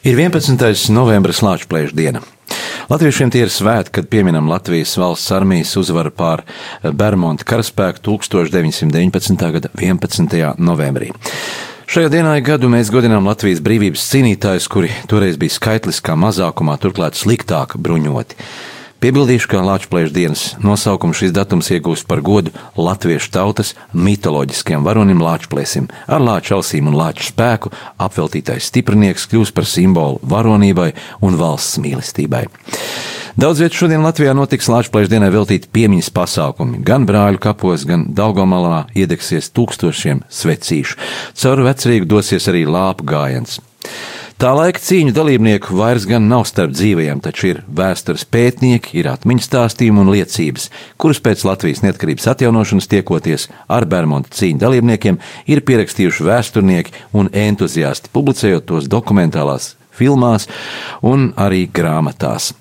Ir 11. novembris Latvijas diena. Latviešiem tie ir svētki, kad pieminam Latvijas valsts armijas uzvaru pār Bermuda karaspēku 1919. gada 11. novembrī. Šajā dienā gadu mēs godinām Latvijas brīvības cīnītājus, kuri toreiz bija skaitliskā mazākumā, turklāt sliktāk bruņoti. Piebildīšu, ka Latvijas dienas nosaukumu šis datums iegūst par godu latviešu tautas mitoloģiskiem varonim Latviesim. Ar lāču ausīm un lāču spēku apveltītais stiprinieks kļūst par simbolu varonībai un valsts mīlestībai. Daudz vietu šodien Latvijā notiks Latvijas dienai veltīti piemiņas pasākumi. Gan brāļu kapos, gan Daugomalā iedegsies tūkstošiem svecīšu. Caur vecrīgu dosies arī lāpu gājiens. Tā laika cīņu dalībnieku vairs gan nav starp dzīvajiem, taču ir vēstures pētnieki, ir atmiņas stāstījumi un liecības, kurus pēc Latvijas neatkarības atjaunošanas tiekoties ar Bermuda cīņu dalībniekiem ir pierakstījuši vēsturnieki un entuziasti, publicējot tos dokumentālās filmās un arī grāmatās.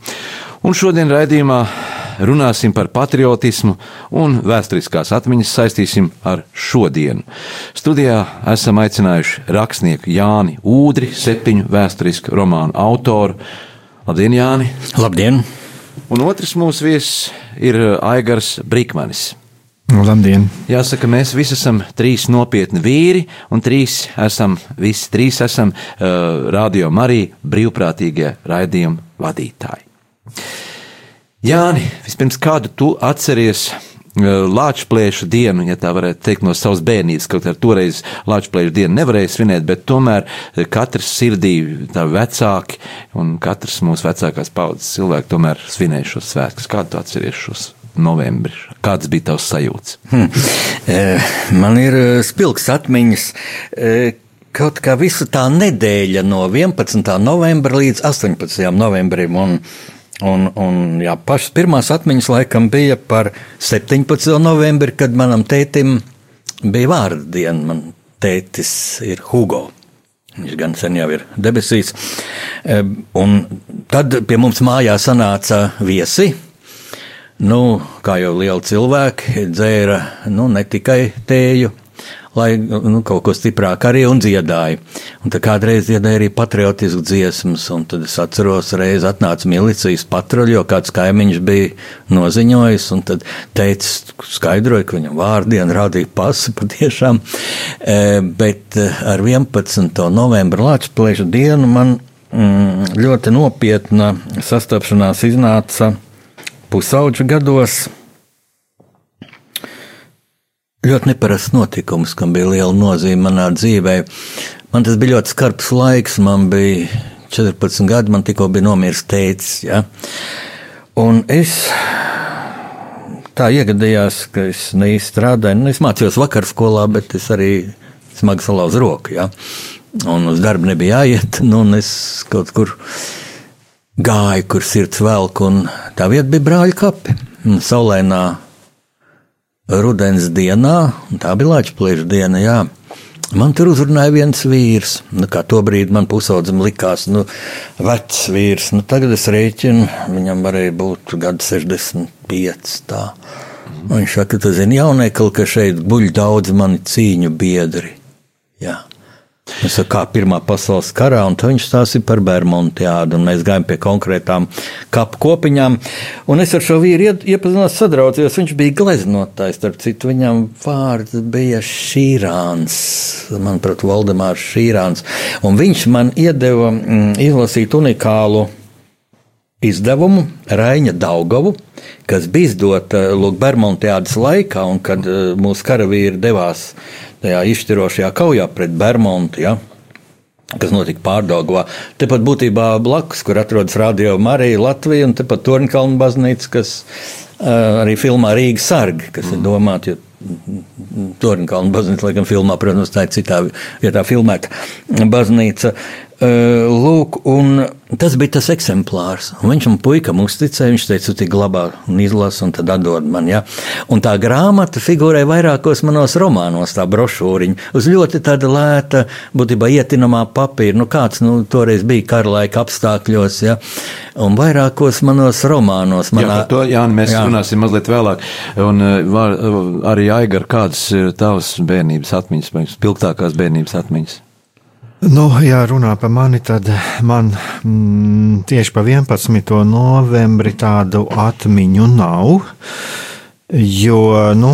Un šodien raidījumā runāsim par patriotismu un vēsturiskās atmiņas saistīsim ar šodienu. Studijā esam aicinājuši rakstnieku Jāni Udri, septiņu vēsturisku romānu autoru. Labdien, Jāni! Labdien! Un otrs mūsu viesis ir Aigars Brīkmanis. Labdien! Jāsaka, mēs visi esam trīs nopietni vīri, un trīs esam, visi trīs esam uh, radio Marija brīvprātīgie raidījumu vadītāji. Jāni, vispirms kādu tu atceries Latvijas dienu, ja tā varētu teikt, no savas bērnības. Kaut arī toreiz Latvijas dienu nevarēja svinēt, bet tomēr katrs sirdī, tā vecāki un katrs mūsu vecākās paudzes cilvēki tomēr svinēja šos svētkus. Kādu tu atceries šos? Novembris. Kāds bija tavs sajūts? Hmm. Man ir spilgts atmiņas. Kaut kā visa tā nedēļa no 11. novembra līdz 18. novembrim. Un, Un, un jā, pašas pirmās atmiņas laikam bija par 17. novembri, kad manam tētim bija vārda diena. Man tētis ir Hugo. Viņš gan sen jau ir debesīs. E, un tad pie mums mājā sanāca viesi. Nu, kā jau liela cilvēki, dzēra nu, ne tikai tēju, lai nu, kaut ko stiprāk arī un dziedāja. Un tā kādreiz dziedāja arī patriotisku dziesmas, un tad es atceros, reiz atnāca milicijas patruļi, jo kāds kaimiņš bija noziņojis, un tad teica, skaidroja, ka viņam vārdienu rādīja pasi patiešām, e, bet e, ar 11. novembra Latvijas dienu man mm, ļoti nopietna sastapšanās iznāca pusauģu gados ļoti neparasts notikums, kam bija liela nozīme manā dzīvē. Man tas bija ļoti skarbs laiks, man bija 14 gadi, man tikko bija nomiris tēcis. Ja? Un es tā iegadījās, ka es neīsti strādāju. Nu, es mācījos vakar skolā, bet es arī smagi salauzu roku. Ja? Un uz darbu nebija jāiet, nu, un es kaut kur gāju, kur sirds velk, un tā vieta bija brāļa kapi. Saulēnā rudens dienā, tā bija Latvijas diena. Jā. Man tur uzrunāja viens vīrs. Nu, kā to brīdi man pusaudzim likās, nu, vecs vīrs. Nu, tagad es rēķinu, viņam varēja būt gadi 65. Tā. Un viņš saka, ka tas ir jauniekli, ka šeit guļ daudz mani cīņu biedri. Jā. Es saku, kā Pirmā pasaules karā, un viņš stāstīja par Bermudiādu, un mēs gājām pie konkrētām kapu kopiņām. Un es ar šo vīru iepazinos, sadraudzījos. Viņš bija gleznotājs, starp citu, viņam vārds bija Šīrāns, manuprāt, Valdemārs Šīrāns. Un viņš man iedeva mm, izlasīt unikālu izdevumu Raina Daugavu, kas bija izdota Bermudiādas laikā, un kad uh, mūsu karavīri devās tajā izšķirošajā kaujā pret Bermudu. Ja? kas notika Pārdagovā. Tepat būtībā blakus, kur atrodas Radio Marija Latvija un tepat Torņkalna baznīca, kas uh, arī filmā Rīgas sargi, kas mm. ir domāti, jo Torņkalna baznīca, laikam filmā, protams, tā ir citā vietā filmēta baznīca. Lūk, un tas bija tas eksemplārs. Un viņš man puikam uzticēja, viņš teica, tu glabā un izlasi, un tad atdod man. Ja? Un tā grāmata figurē vairākos manos romānos, tā brošūriņa, uz ļoti tāda lēta, būtībā ietinamā papīra, nu kāds nu, toreiz bija karalaika apstākļos, ja? un vairākos manos romānos. Manā... Jā, to, Jāni, mēs jā. runāsim mazliet vēlāk. Un var, arī Aigar, kādas ir tavas bērnības atmiņas, spilgtākās bērnības atmiņas? Nu, ja runā par mani, tad man mm, tieši pa 11. novembri tādu atmiņu nav. Jo nu,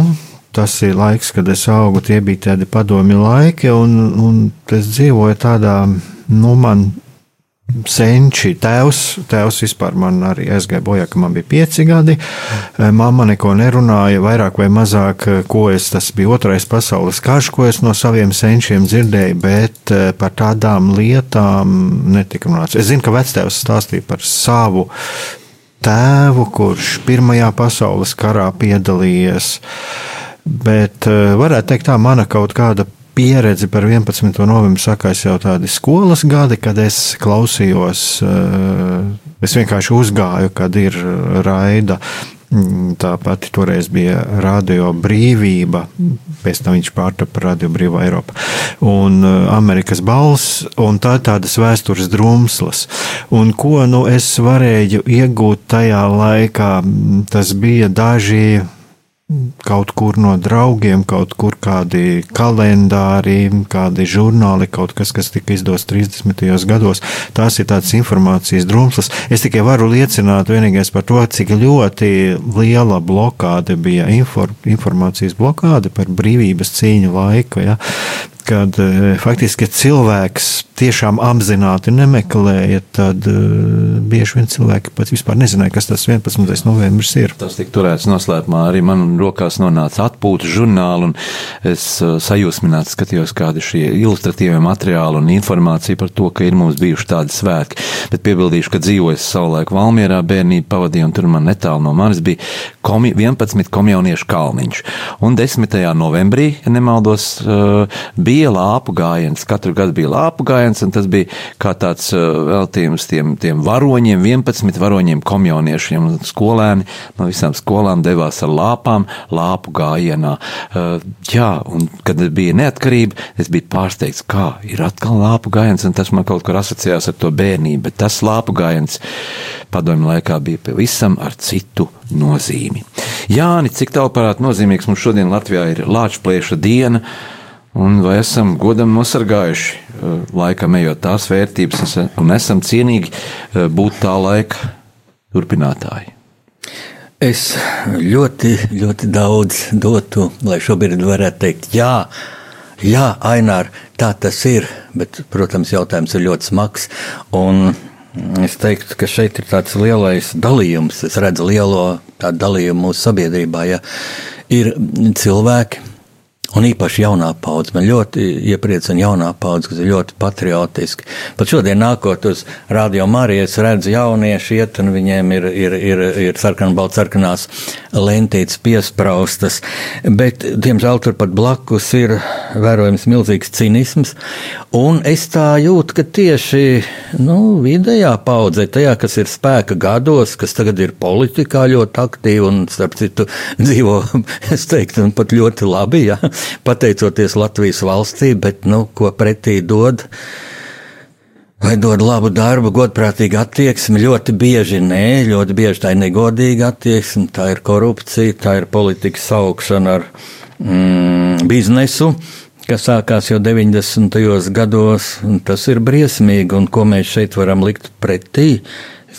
tas ir laiks, kad es augu, tie bija tādi padomi laiki, un, un es dzīvoju tādā, nu, man senči, tēvs, tēvs vispār man arī aizgāja bojā, ka man bija pieci gadi. Eh, mamma neko nerunāja, vairāk vai mazāk, eh, ko es, tas bija otrais pasaules karš, ko es no saviem senčiem dzirdēju, bet eh, par tādām lietām netika runāts. Es zinu, ka vectēvs stāstīja par savu tēvu, kurš Pirmajā pasaules karā piedalījies. Bet varētu teikt, tā mana kaut kāda pieredzi par 11. novembri sakās jau tādi skolas gadi, kad es klausījos, eh, es vienkārši uzgāju, kad ir raida. Mm, tā pati toreiz bija Radio Brīvība, pēc tam viņš pārtapa Radio Brīvā Eiropa, un eh, Amerikas balss, un tā tādas vēstures drumslas. Un ko nu es varēju iegūt tajā laikā, tas bija daži kaut kur no draugiem, kaut kur kādi kalendāri, kādi žurnāli, kaut kas, kas tika izdots 30. gados. Tās ir tādas informācijas drumslas. Es tikai varu liecināt vienīgais par to, cik ļoti liela blokāde bija infor, informācijas blokāde par brīvības cīņu laiku. Ja? Kad e, faktiski cilvēks tiešām apzināti nemeklēja, tad e, bieži vien cilvēki pat vispār nezināja, kas tas 11. novembris ir. Tas tika turēts noslēpumā. Arī man rokās nonāca atpūtas žurnāli, un es e, sajūsmināti skatījos, kādi šie ilustratīvie materiāli un informācija par to, ka ir mums bijuši tādi svētki. Bet piebildīšu, ka dzīvoju savulaik Valmierā, bērnību pavadīju, un tur man netālu no manis bija komi 11 komjauniešu kalniņš. Un 10. novembrī, ja nemaldos, bija bija lāpu gājiens. Katru gadu bija lāpu gājiens, un tas bija kā tāds uh, veltījums tiem, tiem varoņiem, 11 varoņiem, komjauniešiem. Skolēni no visām skolām devās ar lāpām lāpu gājienā. Uh, jā, un kad bija neatkarība, es biju pārsteigts, kā ir atkal lāpu gājiens, un tas man kaut kur asociējās ar to bērnību, bet tas lāpu gājiens padomju laikā bija pavisam ar citu nozīmi. Jāni, cik tālparāt nozīmīgs mums šodien Latvijā ir Lāčplieša diena, un vai esam godam nosargājuši eh, laikam ejot tās vērtības un esam cienīgi eh, būt tā laika turpinātāji. Es ļoti, ļoti daudz dotu, lai šobrīd varētu teikt, jā, jā Ainār, tā tas ir, bet, protams, jautājums ir ļoti smags. Es teiktu, ka šeit ir tāds lielais dalījums, es redzu lielo dalījumu mūsu sabiedrībā, ja ir cilvēki, Un īpaši jaunā paudze. Man ļoti iepriecina jaunā paudze, kas ir ļoti patriotiski. Pat šodien, nākot uz radio Marijas, redzu jaunieši iet, un viņiem ir, ir, ir, ir sarkanbalts, sarkanās lentītes piespraustas. Bet, diemžēl, turpat blakus ir vērojams milzīgs cinisms. Un es tā jūtu, ka tieši nu, vidējā paudzē, tajā, kas ir spēka gados, kas tagad ir politikā ļoti aktīvi un, starp citu, dzīvo, es teiktu, pat ļoti labi. Ja? Pateicoties Latvijas valstī, bet nu, ko pretī dod. Vai dod labu darbu, godprātīgu attieksmi? Ļoti bieži nē, ļoti bieži tā ir negodīga attieksme, tā ir korupcija, tā ir politikas augšana ar mm, biznesu, kas sākās jau 90. gados. Tas ir briesmīgi, un ko mēs šeit varam likt pretī?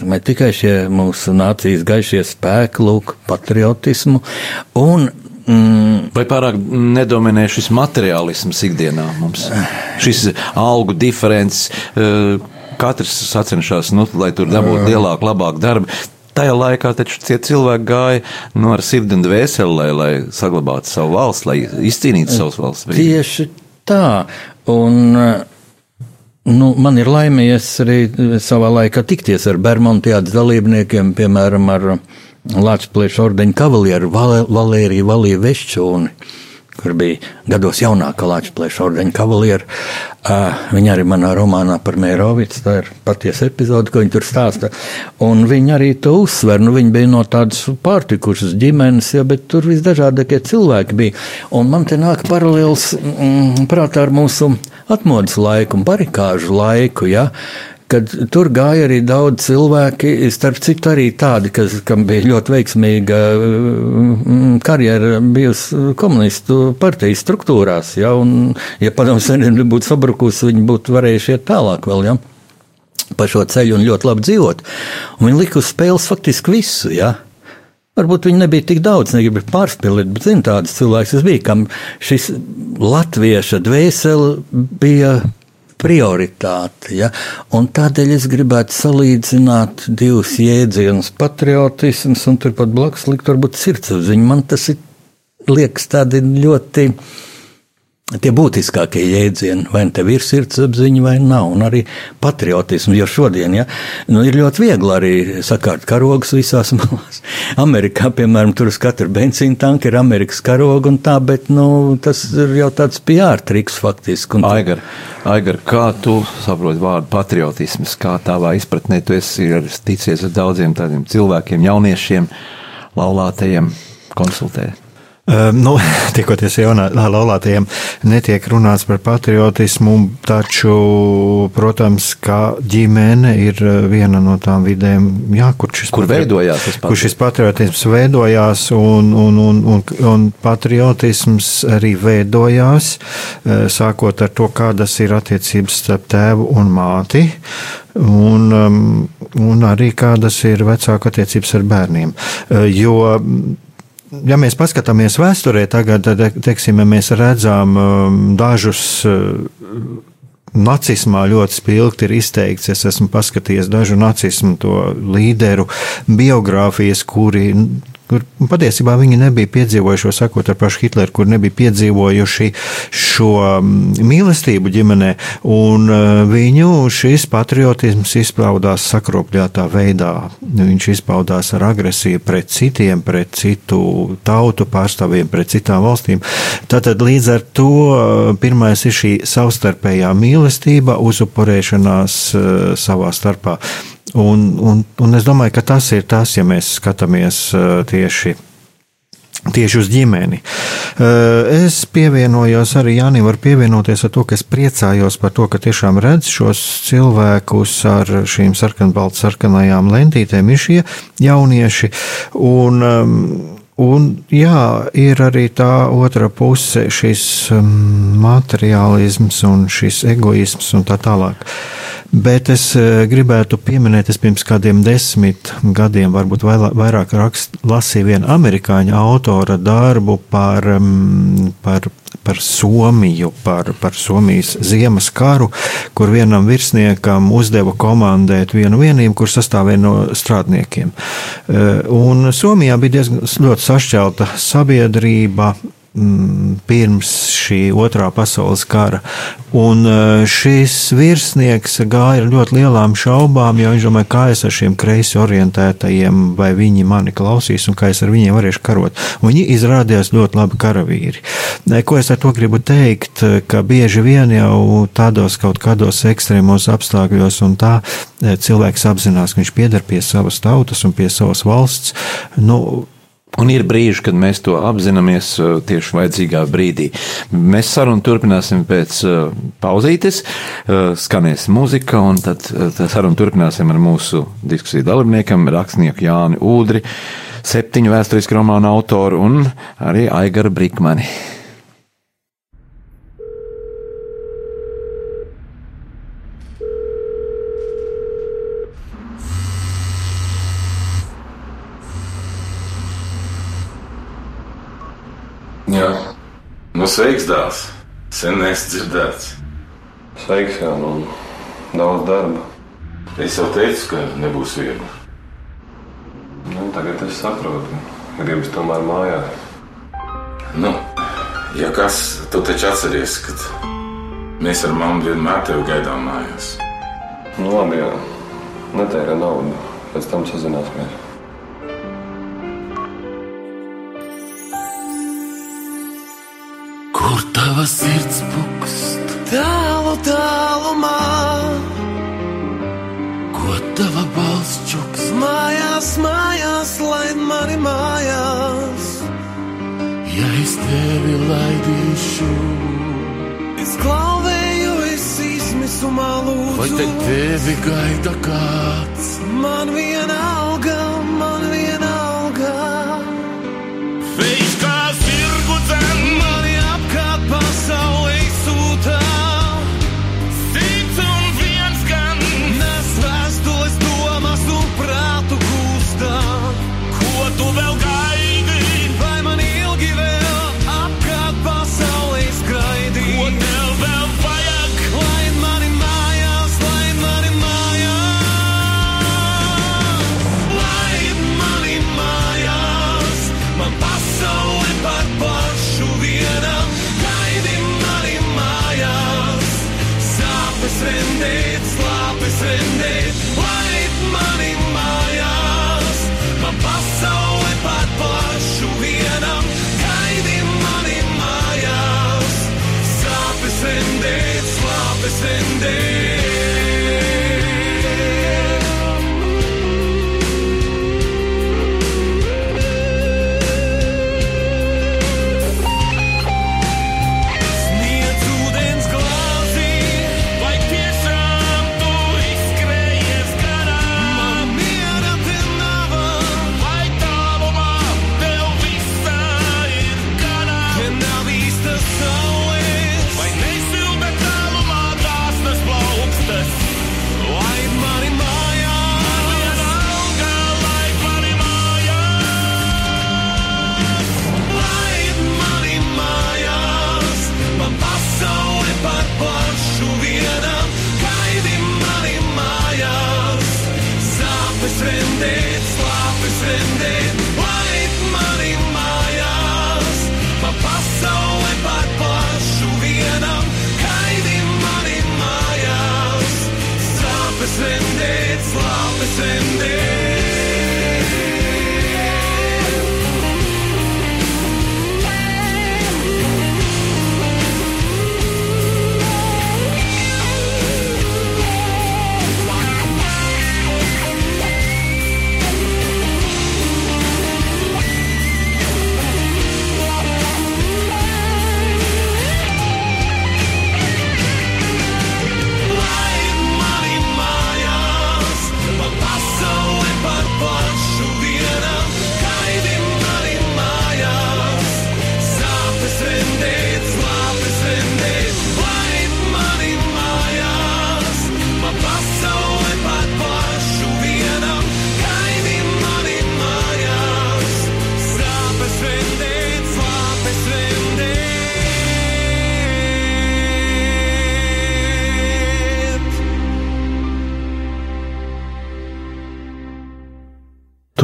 Ne tikai šie mūsu nācijas gaišie spēki, lūk, patriotismu un. Vai pārāk nedominē šis materiālisms ikdienā mums? Šis algu diferences, eh, katrs sacenšas, nu, lai tur dabūtu lielāku, labāku darbu. Tajā laikā taču tie cilvēki gāja nu, ar sirdi un dvēseli, lai, lai saglabātu savu valsts, lai izcīnītu savas valsts. Tieši tā. Un, Nu, man ir laimījies arī savā laikā tikties ar Bermudas dalībniekiem, piemēram, ar Latvijas ordeņa kavalieru Valēriju Valiju Vešķūni, kur bija gados jaunākā Latvijas ordeņa kavaliera. Viņa arī manā romānā par Mērovicu, tā ir patiesa epizode, ko viņa tur stāsta. Un viņa arī to uzsver. Nu, viņa bija no tādas pārtikušas ģimenes, ja, bet tur visdažādākie cilvēki bija. Un man te nāk paralēls mm, prātā ar mūsu atmodas laiku un barikāžu laiku. Ja, kad tur gāja arī daudz cilvēki, starp citu arī tādi, kas, kam bija ļoti veiksmīga mm, karjera bijusi komunistu partijas struktūrās, ja, un, ja padomu savienība būtu sabrukusi, viņi būtu varējuši iet tālāk vēl, ja, pa šo ceļu un ļoti labi dzīvot. Un viņi lika uz spēles faktiski visu, ja. Varbūt viņi nebija tik daudz, negribu pārspīlēt, bet zinu, tādas cilvēks bija, kam šis latvieša dvēsele bija prioritāte. Ja? Un tādēļ es gribētu salīdzināt divus jēdzienus - patriotisms un turpat blakus likt varbūt sirdsapziņu. Man tas ir liekas tādi ļoti tie būtiskākie jēdzieni, vai nu tev ir sirdsapziņa, vai nav, un arī patriotisms. Jo šodien ja, nu, ir ļoti viegli arī sakārt karogus visās malās. Amerikā, piemēram, tur uz katra benzīna tanka ir Amerikas karoga un tā, bet nu, tas ir jau tāds PR triks faktiski. Un... Aigar, Aigar, kā tu saproti vārdu patriotisms, kā tavā izpratnē tu esi ticies ar daudziem tādiem cilvēkiem, jauniešiem, laulātajiem, konsultējot? Um, nu, tikoties jaunā laulātajiem, netiek runāts par patriotismu, taču, protams, kā ģimene ir viena no tām vidēm, jā, kur šis, kur veidojās, kur šis patriotisms veidojās, un, un, un, un, un patriotisms arī veidojās, sākot ar to, kādas ir attiecības starp tēvu un māti. Un, um, un arī kādas ir vecāku attiecības ar bērniem. Jo ja mēs paskatāmies vēsturē, tagad, teiksim, mēs redzam um, dažus uh, nacismā ļoti spilgti ir izteikts. Es esmu paskatījies dažu nacismu līderu biogrāfijas, kuri kur patiesībā viņi nebija piedzīvojuši, sakot ar pašu Hitleru, kur nebija piedzīvojuši šo mm, mīlestību ģimenē, un e, viņu šis patriotisms izpaudās sakropļātā veidā. Viņš izpaudās ar agresiju pret citiem, pret citu tautu pārstāvjiem, pret citām valstīm. Tātad līdz ar to e, pirmais ir šī savstarpējā mīlestība, uzupurēšanās e, savā starpā. Un, un, un es domāju, ka tas ir tas, ja mēs skatāmies tieši. Tieši uz ģimeni. Es pievienojos arī Jānis, var pievienoties ar to, ka es priecājos par to, ka tiešām redz šos cilvēkus ar šīm sarkanbaltu sarkanajām lentītēm, ir šie jaunieši. Un, un jā, ir arī tā otra puse, šis materiālisms un šis egoisms un tā tālāk. Bet es eh, gribētu pieminēt, es pirms kādiem desmit gadiem, varbūt vairāk rakst, lasīju vienu amerikāņu autora darbu par, mm, par, par Somiju, par, par Somijas ziemas karu, kur vienam virsniekam uzdeva komandēt vienu vienību, kur sastāvēja no strādniekiem. Eh, un Somijā bija diezgan ļoti sašķelta sabiedrība, pirms šī otrā pasaules kara. Un e, šis virsnieks gāja ar ļoti lielām šaubām, jo viņš domāja, kā es ar šiem kreisi orientētajiem, vai viņi mani klausīs un kā es ar viņiem varēšu karot. Un viņi izrādījās ļoti labi karavīri. E, ko es ar to gribu teikt? Ka bieži vien jau tādos kaut kādos ekstrēmos apstākļos un tā e, cilvēks apzinās, ka viņš pieder pie savas tautas un pie savas valsts. Nu, Un ir brīži, kad mēs to apzināmies uh, tieši vajadzīgā brīdī. Mēs sarunu turpināsim pēc uh, pauzītes, uh, skanēs muzika, un tad sarunu turpināsim ar mūsu diskusiju dalībniekam, rakstnieku Jāni Udri, septiņu vēsturisku romānu autoru un arī Aigaru Brikmani. Nu, sveiks, dēls! Sen neesmu dzirdēts. Sveiks, jā, nu, daudz darba. Es jau teicu, ka nebūs viegli. Nu, tagad es saprotu, gribas tomēr mājās. Nu, ja kas, tu taču atceries, ka mēs ar mammu vienmēr tevi gaidām mājās. Nu, labi, jā. Netērē naudu, pēc tam sazināsimies. Tava sirds pukst? Tālu, tālumā. Ko tava balss čuks? Mājās, mājās, laid mani mājās. Ja es tevi laidīšu, es klauvēju, es izmisēju. klusumā Vai lūdzu. te tevi gaida kāds? Man viena alga, man viena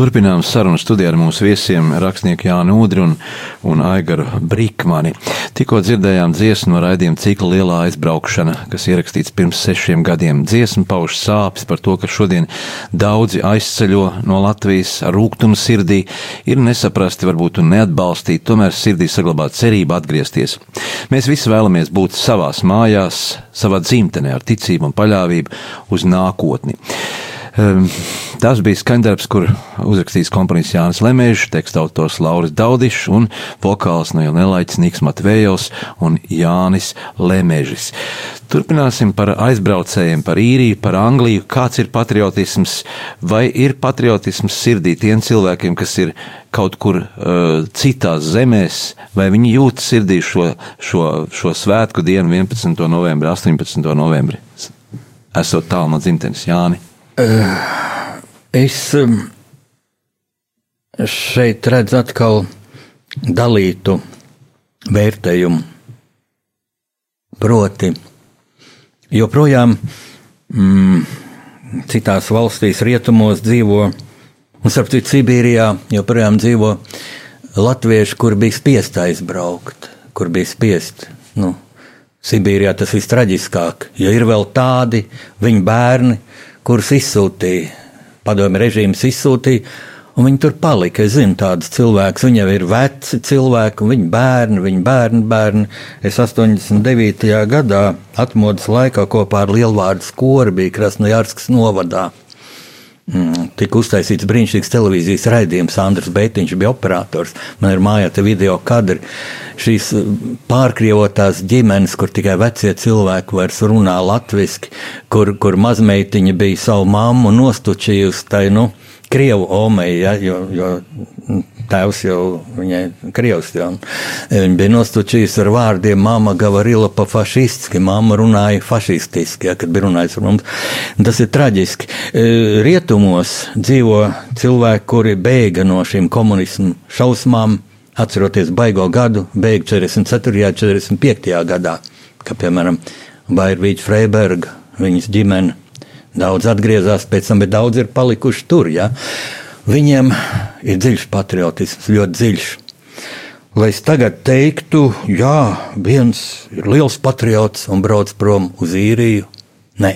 Turpinām sarunu studijā ar mūsu viesiem, rakstnieku Jānu Udri un, un Aigaru Brīkmani. Tikko dzirdējām dziesmu no raidījuma cikla Lielā aizbraukšana, kas ierakstīts pirms sešiem gadiem. Dziesma pauž sāpes par to, ka šodien daudzi aizceļo no Latvijas ar rūgtumu sirdī, ir nesaprasti, varbūt un neatbalstīti, tomēr sirdī saglabāt cerību atgriezties. Mēs visi vēlamies būt savās mājās, savā dzimtenē ar ticību un paļāvību uz nākotni. Um, Tas bija skaņdarbs, kur uzrakstījis komponijas Jānis Lemēžs, teksta autors Lauris Daudišs un vokāls no Nelaiķis Niks Matvējos un Jānis Lemēžis. Turpināsim par aizbraucējiem, par īriju, par Angliju. Kāds ir patriotisms vai ir patriotisms sirdī tiem cilvēkiem, kas ir kaut kur uh, citās zemēs, vai viņi jūt sirdī šo, šo, šo svētku dienu 11. novembri, 18. novembri? Esot tālu no dzimtenes Jāni. Es um, šeit redzu atkal dalītu vērtējumu. Proti, joprojām mm, citās valstīs, rietumos dzīvo, un starp citu, Sibīrijā joprojām dzīvo latvieši, kur bija spiest aizbraukt, kur bija spiest. Nu, Sibīrijā tas viss traģiskāk, jo ir vēl tādi viņu bērni, kurus izsūtīja, padomju režīms izsūtīja, un viņi tur palika. Es zinu tādus cilvēkus, viņi jau ir veci cilvēki, un viņu bērni, viņu bērnu bērni. Es 89. gadā atmodas laikā kopā ar Lielvārdu skolu biju Krasnojārskas novadā. Mm, tika uztaisīts brīnišķīgs televīzijas raidījums. Andris Beitiņš bija operators. Man ir mājā te video kadri. Šīs mm, pārkrievotās ģimenes, kur tikai vecie cilvēki vairs runā latviešu, kur, kur mazmeitiņa bija savu mammu nostučījusi. Tai, nu, Krievu omei, ja, jo, jo tēvs jau viņai krievs, ja, viņa bija nostučījusi ar vārdiem mama gavarila pa fašistiski, mama runāja fašistiski, ja, kad bija runājis ar mums. Tas ir traģiski. E, rietumos dzīvo cilvēki, kuri bēga no šīm komunismu šausmām, atceroties baigo gadu, bēga 44. un 45. gadā, kā piemēram Bairvīķa Freiberga, viņas ģimene Daudz atgriezās, pēc tam, bet daudz ir palikuši tur. Ja? Viņiem ir dziļš patriotisms, ļoti dziļš. Lai es tagad teiktu, jā, viens ir liels patriots un brauc prom uz īriju, nē.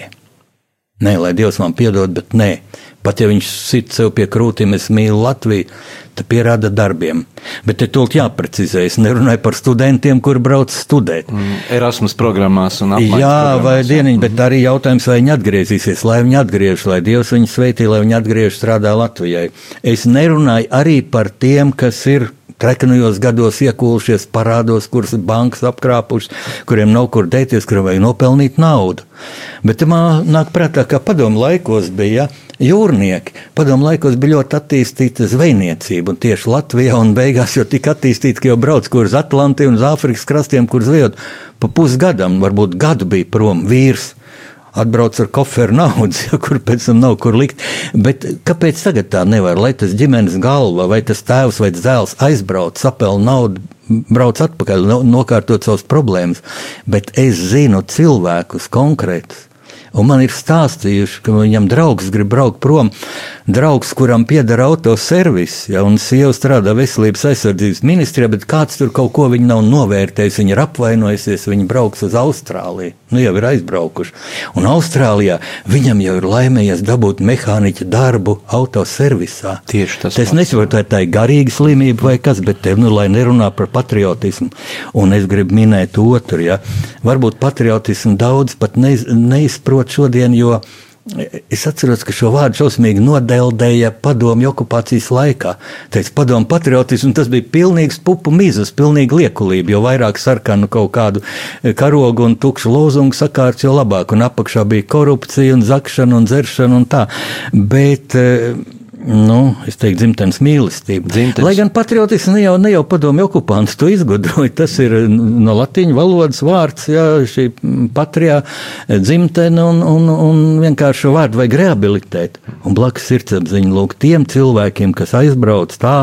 Nē, lai Dievs man piedod, bet nē. Pat ja viņš sit sev pie krūtīm, es mīlu Latviju, tad pierāda darbiem. Bet te tūlīt jāprecizē. Es nerunāju par studentiem, kuri brauc studēt. Mm, Erasmus programmās un apmaiņas. Jā, vai dieniņ, bet arī jautājums, vai viņi atgriezīsies, lai viņi atgriežas, lai Dievs viņus sveitī, lai viņi atgriežas strādā Latvijai. Es nerunāju arī par tiem, kas ir trekanajos gados iekūlušies parādos, kurus bankas apkrāpušas, kuriem nav kur dēties, kuriem vajag nopelnīt naudu. Bet man nāk prātā, ka padomu laikos bija. Ja, jūrnieki. Padomu laikos bija ļoti attīstīta zvejniecība, un tieši Latvijā un beigās jau tika attīstīta, ka jau brauc kur uz Atlantiju un uz Āfrikas krastiem, kur zvejot pa pusgadam, varbūt gadu bija prom vīrs atbrauc ar koferu naudas, ja, kur pēc tam nav kur likt. Bet kāpēc tagad tā nevar? Lai tas ģimenes galva, vai tas tēvs vai dēls aizbrauc, sapēl naudu, brauc atpakaļ, nokārtot savas problēmas. Bet es zinu cilvēkus konkrētus Un man ir stāstījuši, ka viņam draugs grib braukt prom. Draugs, kuram pieder autoservis, ja, un sieva strādā veselības aizsardzības ministrijā, bet kāds tur kaut ko viņa nav novērtējis, viņa ir apvainojusies, viņa brauks uz Austrāliju. Nu, jau ir aizbraukuši. Un Austrālijā viņam jau ir laimējies dabūt mehāniķa darbu autoservisā. Tieši tas. Es nesaprotu, vai tā ir garīga slimība vai kas, bet te, nu, lai nerunā par patriotismu. Un es gribu minēt otru, ja. Varbūt patriotismu daudz pat neiz, neizprot izmantot šodien, jo es atceros, ka šo vārdu šausmīgi nodeldēja padomju okupācijas laikā. Teica, padomju patriotismu, tas bija pilnīgs pupu mizas, pilnīgi liekulība, jo vairāk sarkanu kaut kādu karogu un tukšu lozungu sakārts, jo labāk, un apakšā bija korupcija un zakšana un dzeršana un tā. Bet, nu, es teiktu, dzimtenes mīlestība. Dzimtenes. Lai gan patriotisms ne jau, ne jau padomju okupants to izgudroja, tas ir no latīņu valodas vārds, jā, šī patrijā dzimtene un, un, un vienkārši vārdu vajag rehabilitēt. Un blakus sirdsapziņa lūk tiem cilvēkiem, kas aizbrauc tā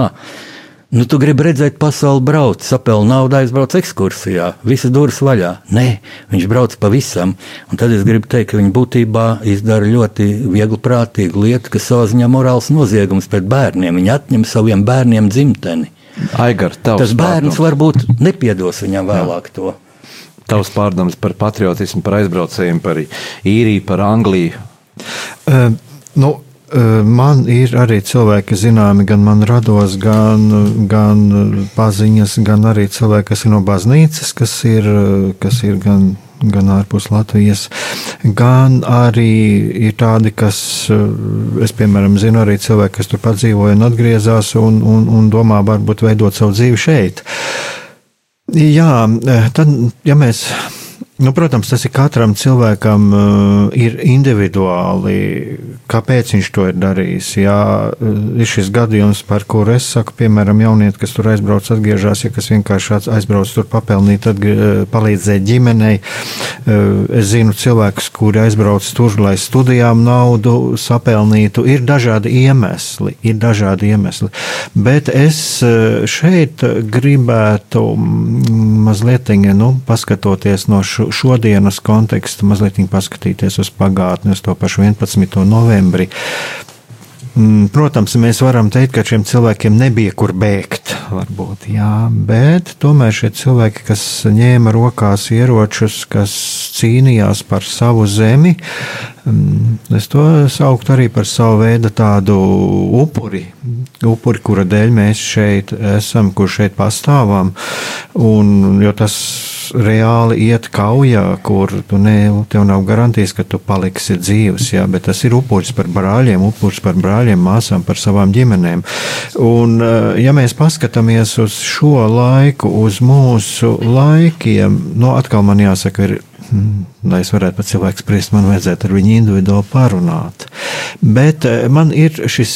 Nu, tu gribi redzēt, pasauli brauc, sapēl naudu, aizbrauc ekskursijā, visas durvis vaļā. Nē, viņš brauc pavisam. Un tad es gribu teikt, ka viņi būtībā izdara ļoti viegli prātīgu lietu, kas savā ziņā morāls noziegums pret bērniem. Viņi atņem saviem bērniem dzimteni. Aigar, Tas bērns pārdoms. varbūt nepiedos viņam vēlāk Jā. to. Tavs pārdoms par patriotismu, par aizbraucējiem, par īriju, par Angliju. Uh, nu, Man ir arī cilvēki, zināmi, gan man rados, gan, gan paziņas, gan arī cilvēki, kas ir no baznīcas, kas ir, kas ir gan, gan ārpus Latvijas, gan arī ir tādi, kas, es piemēram, zinu arī cilvēki, kas tur padzīvoja un atgriezās un, un, un domā varbūt veidot savu dzīvi šeit. Jā, tad, ja mēs Nu, protams, tas ir katram cilvēkam uh, ir individuāli, kāpēc viņš to ir darījis. Jā, uh, ir šis gadījums, par kuru es saku, piemēram, jaunieti, kas tur aizbrauc, atgriežas, ja kas vienkārši aizbrauc tur papelnīt, atgrie, uh, palīdzēt ģimenei. Uh, es zinu cilvēkus, kuri aizbrauc tur, lai studijām naudu sapelnītu. Ir dažādi iemesli, ir dažādi iemesli. Bet es šeit gribētu mm, mazliet nu, paskatoties no šo šodienas kontekstu, mazliet paskatīties uz pagātni, uz to pašu 11. novembri. Mm, protams, mēs varam teikt, ka šiem cilvēkiem nebija kur bēgt, varbūt, jā, bet tomēr šie cilvēki, kas ņēma rokās ieročus, kas cīnījās par savu zemi, es to sauktu arī par savu veidu tādu upuri, upuri, kura dēļ mēs šeit esam, kur šeit pastāvam, un jo tas reāli iet kaujā, kur tu ne, tev nav garantijas, ka tu paliksi dzīves, jā, bet tas ir upuris par brāļiem, upuris par brāļiem, māsām, par savām ģimenēm. Un, ja mēs paskatāmies uz šo laiku, uz mūsu laikiem, nu, atkal man jāsaka, ir lai es varētu par cilvēku spriest, man vajadzētu ar viņu individuāli parunāt. Bet eh, man ir šis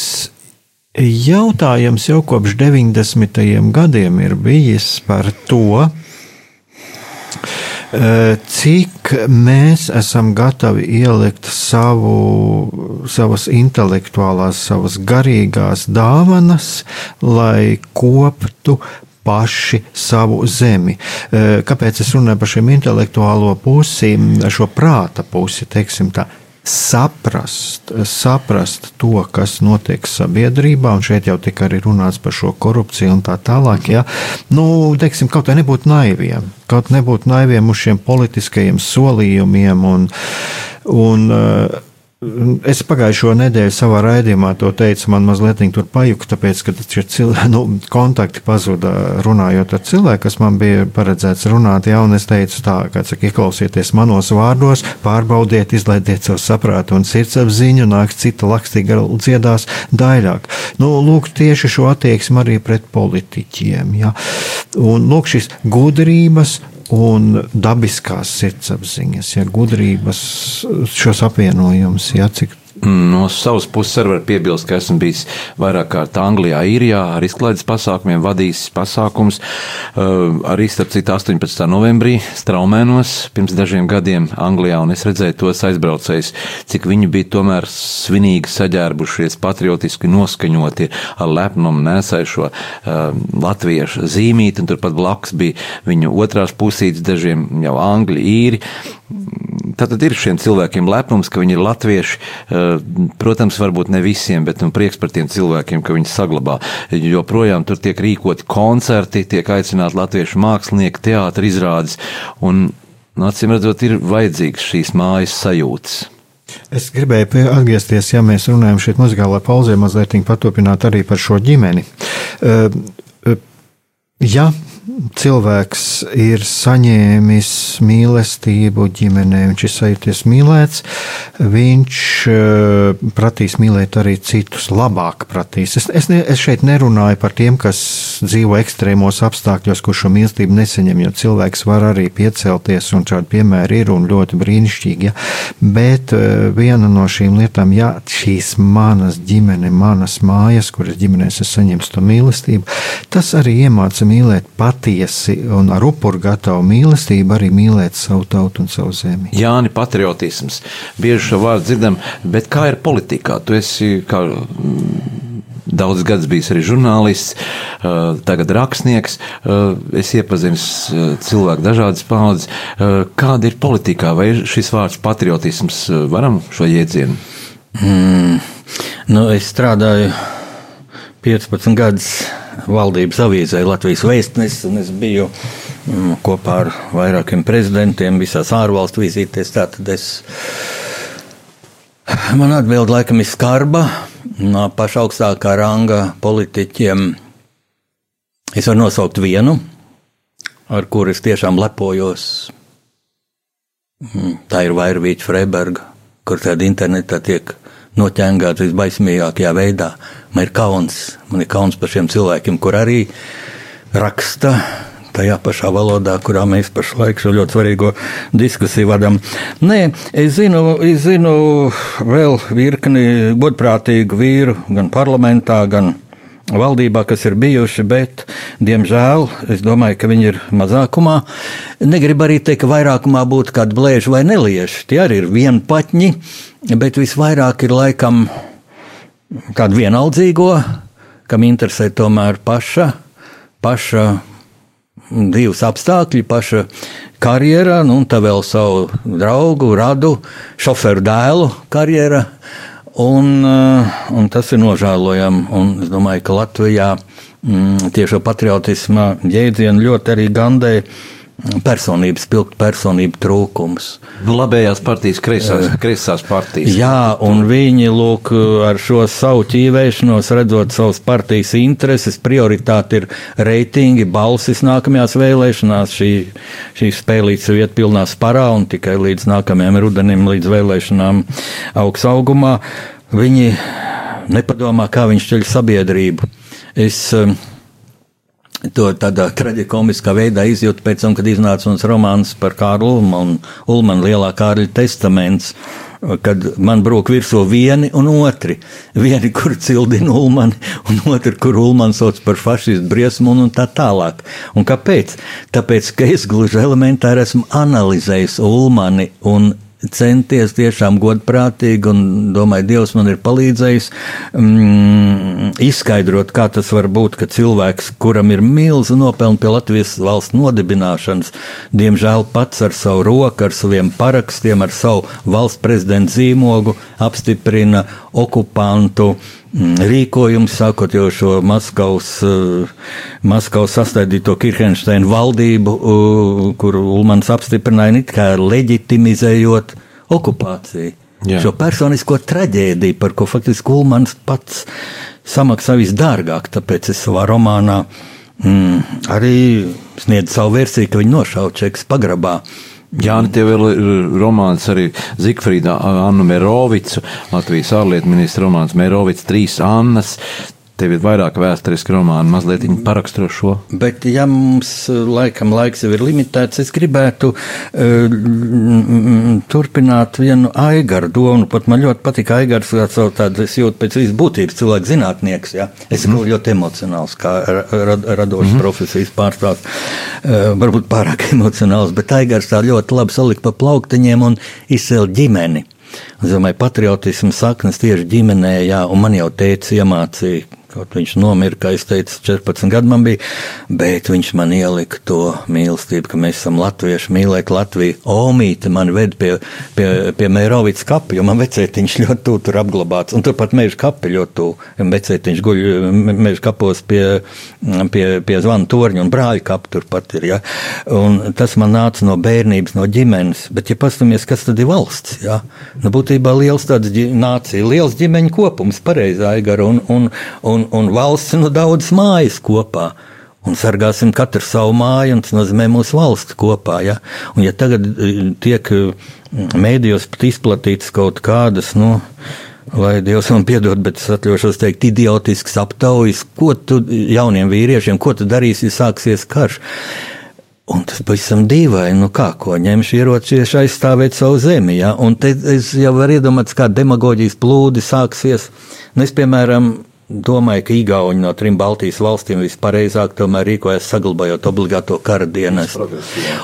jautājums jau kopš 90. gadiem ir bijis par to, Eh, cik mēs esam gatavi ielikt savu, savas intelektuālās, savas garīgās dāvanas, lai koptu paši savu zemi. Eh, kāpēc es runāju par šiem intelektuālo pusi, šo prāta pusi, teiksim tā? saprast, saprast to, kas notiek sabiedrībā, un šeit jau tika arī runāts par šo korupciju un tā tālāk. Ja? Nu, teiksim, kaut kā nebūt naiviem, kaut nebūt naiviem uz šiem politiskajiem solījumiem un, un uh, Es pagājušo nedēļu savā raidījumā to teicu, man mazliet tur pajuka, tāpēc, ka šie cilvēki, nu, kontakti pazuda runājot ar cilvēku, kas man bija paredzēts runāt, jā, un es teicu tā, kā saka, ieklausieties manos vārdos, pārbaudiet, izlaidiet savu saprātu un sirdsapziņu, nāks cita lakstīga dziedās daļāk. Nu, lūk, tieši šo attieksmi arī pret politiķiem, jā. Un, lūk, šis gudrības un dabiskās sirdsapziņas, ja gudrības, šos apvienojumus, ja cik No savas puses arī var piebilst, ka esmu bijis vairāk kārt Anglijā, Īrijā ar izklaides pasākumiem, vadījis pasākums. Uh, arī starp citu 18. novembrī Straumēnos pirms dažiem gadiem Anglijā, un es redzēju tos aizbraucējus, cik viņi bija tomēr svinīgi saģērbušies, patriotiski noskaņoti, ar lepnumu nesēju šo uh, latviešu zīmīti, un turpat blakus bija viņu otrās pusītes, dažiem jau angļi, īri. Tātad ir šiem cilvēkiem lepnums, ka viņi ir latvieši. Eh, protams, varbūt ne visiem, bet nu, prieks par tiem cilvēkiem, ka viņi saglabā. Jo projām tur tiek rīkoti koncerti, tiek aicināti latviešu mākslinieki, teātris izrādes. Un, nu, acīm redzot, ir vajadzīgs šīs mājas sajūtas. Es gribēju atgriezties, ja mēs runājam šeit muzikālā pauzē, mazliet paturpināt arī par šo ģimeni. Uh, uh, ja cilvēks ir saņēmis mīlestību ģimenē, viņš ir sajūties mīlēts, viņš eh, pratīs mīlēt arī citus, labāk pratīs. Es, es, ne, es šeit nerunāju par tiem, kas dzīvo ekstrēmos apstākļos, kur šo mīlestību neseņem, jo cilvēks var arī piecelties, un šādi piemēri ir un ļoti brīnišķīgi. Ja? Bet eh, viena no šīm lietām, ja šīs manas ģimene, manas mājas, kuras ģimenēs es saņemtu to mīlestību, tas arī iemāca mīlēt pat patiesi un ar upuru gatavu mīlestību arī mīlēt savu tautu un savu zemi. Jāni, patriotisms. Bieži šo vārdu dzirdam, bet kā ir politikā? Tu esi kā mm, daudz gadus bijis arī žurnālists, tagad rakstnieks. Es iepazinu cilvēku dažādas paudzes. Kāda ir politikā? Vai šis vārds patriotisms varam šo jēdzienu? Mm, nu, es strādāju 15 gadus valdības avīzē Latvijas vēstnesis, un es biju mm, kopā ar vairākiem prezidentiem visās ārvalstu vizītēs. Tātad es, man atbild laikam ir skarba no paša augstākā ranga politiķiem. Es varu nosaukt vienu, ar kuru es tiešām lepojos. Mm, tā ir Vairvīķa Freiberga, kur tāda internetā tiek noķēngāts visbaismīgākajā veidā. Man ir kauns, man ir kauns par šiem cilvēkiem, kur arī raksta tajā pašā valodā, kurā mēs pašlaik šo ļoti svarīgo diskusiju vadām. Nē, es zinu, es zinu vēl virkni godprātīgu vīru gan parlamentā, gan valdībā, kas ir bijuši, bet, diemžēl, es domāju, ka viņi ir mazākumā. Negribu arī teikt, ka vairākumā būtu kādi blēži vai nelieši. Tie arī ir vienpatņi, bet visvairāk ir laikam kādu vienaldzīgo, kam interesē tomēr paša, paša dzīves apstākļi, paša karjera, nu, un tā vēl savu draugu, radu, šoferu dēlu karjera. Un, eh, un tas ir nožēlojami. Es domāju, ka Latvijā mm, tieši patriotisma jēdzienu ļoti arī Gandē personības, spilgt personību trūkums. Nu, labējās partijas, kreisās, kreisās partijas. Jā, un viņi lūk ar šo savu ķīvēšanos, redzot savas partijas intereses, prioritāte ir reitingi, balsis nākamajās vēlēšanās. Šī, šī spēlīte sev iet pilnā sparā un tikai līdz nākamajam rudenim, līdz vēlēšanām augs augumā. Viņi nepadomā, kā viņš ceļ sabiedrību. Es, uh, To tādā traģiskā veidā izjūtu pēc tam, kad iznāca mans romāns par Kārlu Ulmanu, Ulmanu lielā Kārļa testaments, kad man brūk virsū vieni un otri. Vieni, kur cildina Ulmani, un otri, kur Ulmanu sauc par fašistu briesmu un tā tālāk. Un kāpēc? Tāpēc, ka es gluži elementāri esmu analizējis Ulmani un centies tiešām godprātīgi, un domāju, Dievs man ir palīdzējis mm, izskaidrot, kā tas var būt, ka cilvēks, kuram ir milzu nopelni pie Latvijas valsts nodibināšanas, diemžēl pats ar savu roku, ar saviem parakstiem, ar savu valsts prezidenta zīmogu apstiprina okupantu rīkojumu, sākot jau šo Maskavas, Maskavas sastādīto Kirchensteinu valdību, kuru Ulmans apstiprināja, it kā leģitimizējot okupāciju. Jā. Šo personisko traģēdiju, par ko faktiski Ulmans pats samaksā visdārgāk, tāpēc es savā romānā mm, arī sniedzu savu versiju, ka viņi nošauja Čekas pagrabā. Jā, tev vēl ir romāns arī Zikfrīda Annu Merovicu, Latvijas ārlietu ministra romāns Merovics, trīs Annas. Tev ir vairāk vēsturiski romāni, mazliet paraksturo šo. Bet, ja mums laikam laiks jau ir limitēts, es gribētu uh, turpināt vienu aigaru domu. Pat man ļoti patīk aigars, kā savu tādu, es jūtu pēc visas būtības cilvēku zinātnieks, ja? Es esmu mm. ļoti emocionāls, kā rad, radošs mm. profesijas pārstāvs. Uh, varbūt pārāk emocionāls, bet aigars tā ļoti labi salika pa plauktiņiem un izcēla ģimeni. Es domāju, patriotisms saknes tieši ģimenē, jā, un man jau teica iemācīja, Kaut viņš nomira, kā es teicu, 14 gadu man bija, bet viņš man ielika to mīlestību, ka mēs esam latvieši, mīlēt Latviju. Omīte man ved pie, pie, pie Mērovics kapa, jo man vecētiņš ļoti tuvu tur apglabāts, un turpat meža kapi ļoti tuvu. Vecētiņš guļ meža kapos pie, pie, pie zvanu torņa un brāļa kapi turpat ir, ja. Un tas man nāca no bērnības, no ģimenes, bet ja pastamies, kas tad ir valsts, ja. Nu, būtībā liels tāds nācija, liels ģimeņu kopums, pareizā igara un, un, un un, un valsts nu, daudz mājas kopā. Un sargāsim katru savu māju, un tas nozīmē mūsu valsts kopā. Ja, un ja tagad e, tiek e, mēdījos pat izplatīts kaut kādas, nu, lai Dievs man piedod, bet es atļaušos teikt, idiotisks aptaujas, ko tu jauniem vīriešiem, ko tu darīsi, ja sāksies karš. Un tas pavisam dīvaini, nu kā, ko ņemšu ieročies aizstāvēt savu zemi, ja? un te es jau varu iedomāties, kā demagoģijas plūdi sāksies. Nu, es, piemēram, Domāju, ka Igauni no trim Baltijas valstīm vispareizāk tomēr rīkojas saglabājot obligāto kara dienestu.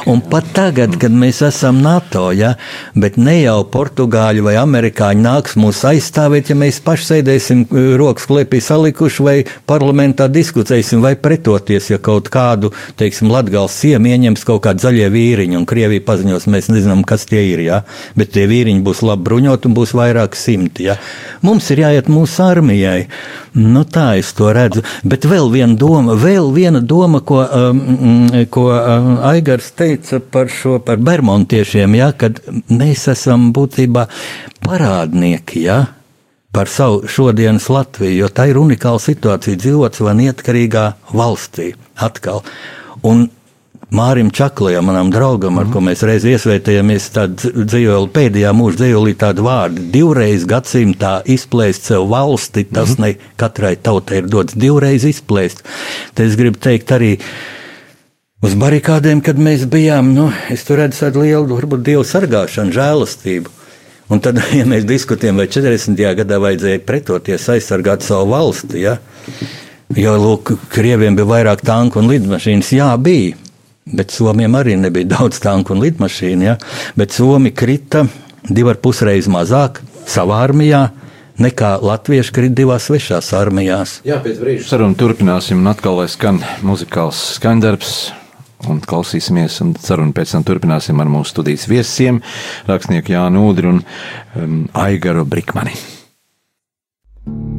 Un pat tagad, kad mēs esam NATO, ja, bet ne jau Portugāļi vai Amerikāņi nāks mūs aizstāvēt, ja mēs paši sēdēsim eh, rokas klēpī salikuši vai parlamentā diskutēsim vai pretoties, ja kaut kādu, teiksim, Latgals siemu ieņems kaut kādi zaļie vīriņi un Krievija paziņos, mēs nezinām, kas tie ir, ja, bet tie vīriņi būs labi bruņoti un būs vairāk simti, ja. Mums ir jāiet mūsu armijai. Nu, tā es to redzu. Bet vēl viena doma, vēl viena doma ko, um, mm, ko um, Aigars teica par šo, par bermontiešiem, ja, kad mēs esam būtībā parādnieki, ja, par savu šodienas Latviju, jo tā ir unikāla situācija dzīvot savā neatkarīgā valstī atkal. Un Mārim Čaklajam, manam draugam, ar mm. ko mēs reiz iesvētījāmies, tad dzīvoja pēdējā mūža dzīvolī tādu vārdu. Divreiz gadsimtā izplēst sev valsti, tas mm. ne katrai tautai ir dots divreiz izplēst. Te es gribu teikt arī. Uz barikādēm, kad mēs bijām, nu, es tur redzu tādu lielu, varbūt dievu sargāšanu, žēlastību. Un tad, ja mēs diskutējam, vai 40. gadā vajadzēja pretoties, aizsargāt savu valsti, ja? jo, lūk, Krieviem bija vairāk tanku un lidmašīnas, jā, bija. Bet Somijam arī nebija daudz tanku un lidmašīnu. Ja? Bet Somi krita divi ar pus reizes mazāk savā armijā. Nekā latvieši krīt divās svešās armijās. Jā, pēc brīža sarunu turpināsim, un atkal lai skan muzikāls skaņdarbs un klausīsimies. Un sarunu pēc tam turpināsim ar mūsu studijas viesiem, rakstnieku Jānu Udru un um, Aigaru Brikmani. thank you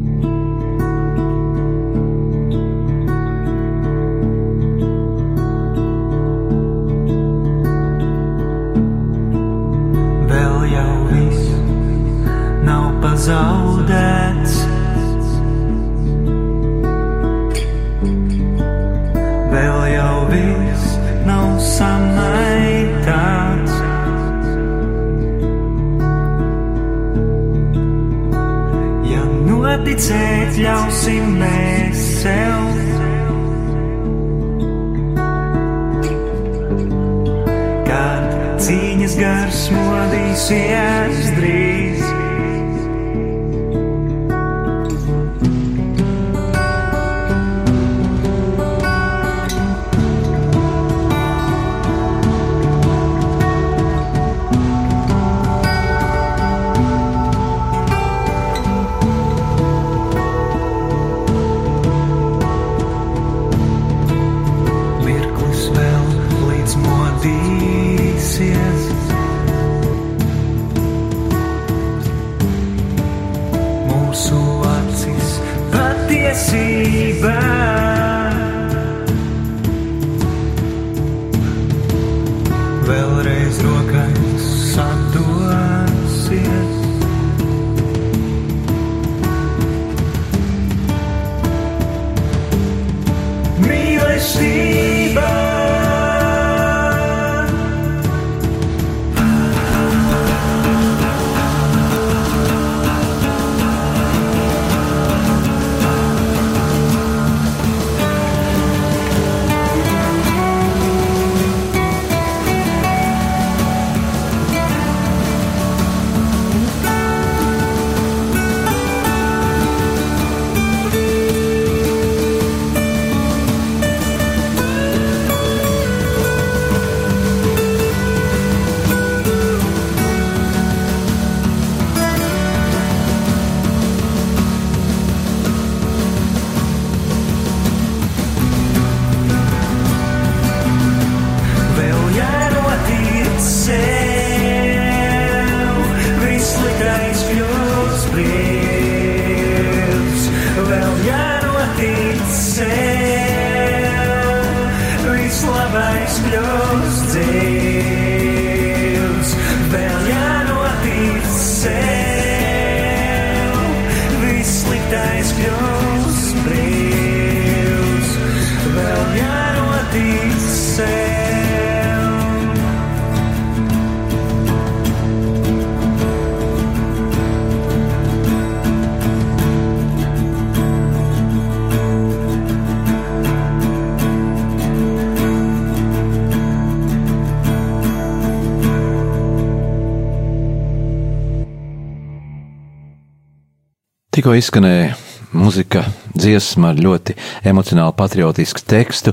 Tikko izskanēja muzika, dziesma ar ļoti emocionālu, patriotisku tekstu,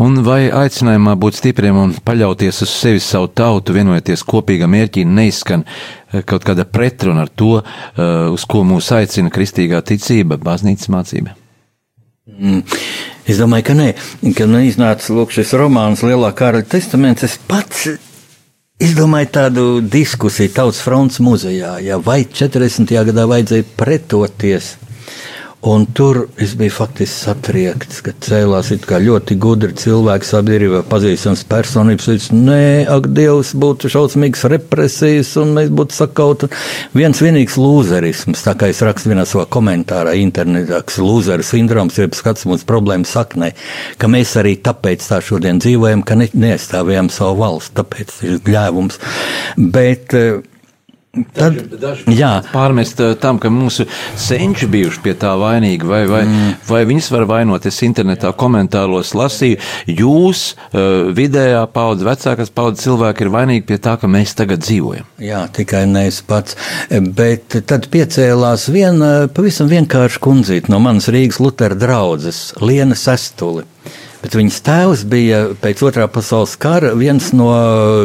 un vai aicinājumā būt stipriem un paļauties uz sevi, savu tautu, vienojoties kopīgā mērķī, neizskan eh, kaut kāda pretruna ar to, eh, uz ko mūs aicina kristīgā ticība, baznīcas mācība. Mm. Es domāju, ka nē, kad iznāca lūk, šis romāns Lielā kara testaments, es pats izdomāju tādu diskusiju Tautas fronts muzejā, ja vai 40. gadā vajadzēja pretoties. Un tur es biju faktiski satriekts, ka cēlās ļoti gudri cilvēki, sabiedrībā pazīstams personības. Teica, Nē, ak, Dievs, būtu šausmīgas represijas, un mēs būtu sakauti. Viens vienīgs lūzerisms, tā kā es rakstu vienā savā komentārā internetā, kas lūzeru sindroms ir skats mūsu problēmu saknē, ka mēs arī tāpēc tā šodien dzīvojam, ka ne, neaizstāvējam savu valsts, tāpēc ir gļēvums. Bet, eh, Tad, jā, Pārmest eh, tam, ka mūsu senči bijuši pie tā vainīgi, vai, vai, mm. vai viņas var vainot. Es internetā komentāros lasīju, jūs, uh, vidējā paudze, vecākās paudzes cilvēki ir vainīgi pie tā, ka mēs tagad dzīvojam. Jā, tikai ne es pats. Bet tad piecēlās viena pavisam vienkārša kundzīte no manas Rīgas Lutera draudzes, Liena Sestuli. Bet viņas tēvs bija pēc otrā pasaules kara viens no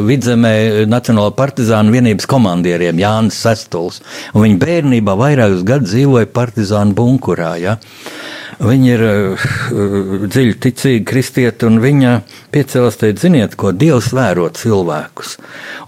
vidzemē Nacionālā partizānu vienības komandieriem, Jānis Sestuls. Un viņa bērnībā vairākus gadus dzīvoja partizānu bunkurā. Ja? Viņa ir uh, dziļi ticīga kristieta, un viņa piecēlās teikt, ziniet, ko Dievs vēro cilvēkus.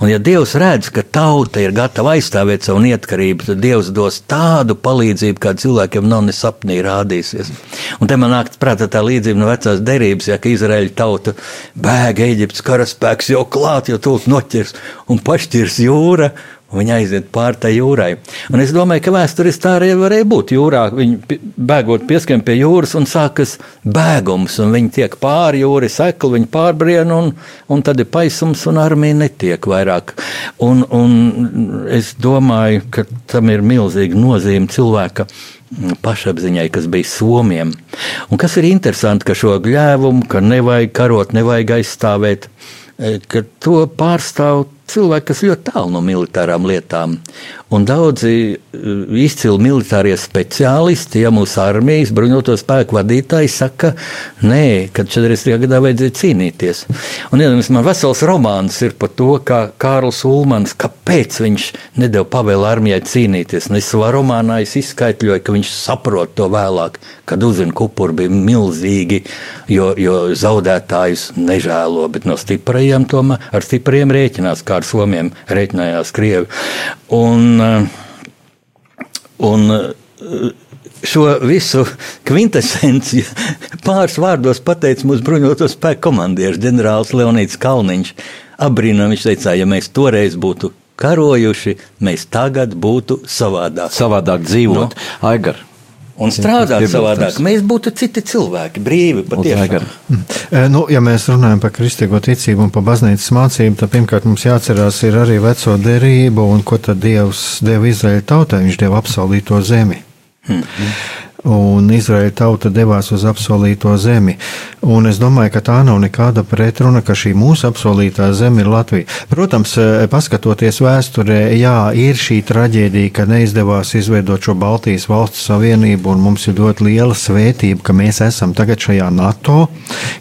Un ja Dievs redz, ka tauta ir gatava aizstāvēt savu neatkarību, tad Dievs dos tādu palīdzību, kā cilvēkiem nav ne sapnī rādīsies. Un te man nāk prātā tā līdzība no vecās derības, ja ka Izraēļa tauta bēga Eģiptes karaspēks jau klāt, jau tūlīt noķers un pašķirs jūra. Viņa aiziet pāri tai jūrai. Un es domāju, ka vēsturiski tā arī varēja būt jūrā. Viņi bēgot pieskiem pie jūras un sākas bēgums, un viņi tiek pāri jūrai, sekli, viņi pārbrien, un, un tad ir paisums, un armija netiek vairāk. Un, un es domāju, ka tam ir milzīga nozīme cilvēka pašapziņai, kas bija Somijam. Un kas ir interesanti, ka šo gļēvumu, ka nevajag karot, nevajag aizstāvēt, eh, ka to pārstāv cilvēki, kas ļoti tālu no militārām lietām. Un daudzi uh, izcili militārie speciālisti, ja mūsu armijas bruņoto spēku vadītāji saka, nē, kad 40. gadā vajadzēja cīnīties. Un iedomājieties, man vesels romāns ir par to, kā Kārls Ulmans, kāpēc viņš nedēļa pavēlu armijai cīnīties. Un es savā romānā es izskaidroju, ka viņš saprot to vēlāk, kad uzzina, ka upuri bija milzīgi, jo, jo zaudētājus nežēlo, bet no stiprajiem tomēr ar stipriem rēķinās, kā ar somiem rēķinājās Krievi. Un, un šo visu kvintesenci pāris vārdos pateica mūsu bruņoto spēku komandieris ģenerālis Leonīds Kalniņš. Abrīnām viņš teica, ja mēs toreiz būtu karojuši, mēs tagad būtu savādāk. Savādāk dzīvot. No. Aigar, Un strādāt savādāk. Mēs būtu citi cilvēki, brīvi patiešām. E, Nu, ja mēs runājam par kristīgo ticību un par baznīcas mācību, tad pirmkārt mums jāatcerās ir arī veco derību un ko tad Dievs deva Izraēļa tautai. Viņš deva apsolīto zemi. Un Izraēla tauta devās uz apsolīto zemi. Un es domāju, ka tā nav nekāda pretruna, ka šī mūsu apsolītā zeme ir Latvija. Protams, eh, paskatoties vēsturē, jā, ir šī traģēdija, ka neizdevās izveidot šo Baltijas valstu savienību, un mums ir ļoti liela svētība, ka mēs esam tagad šajā NATO.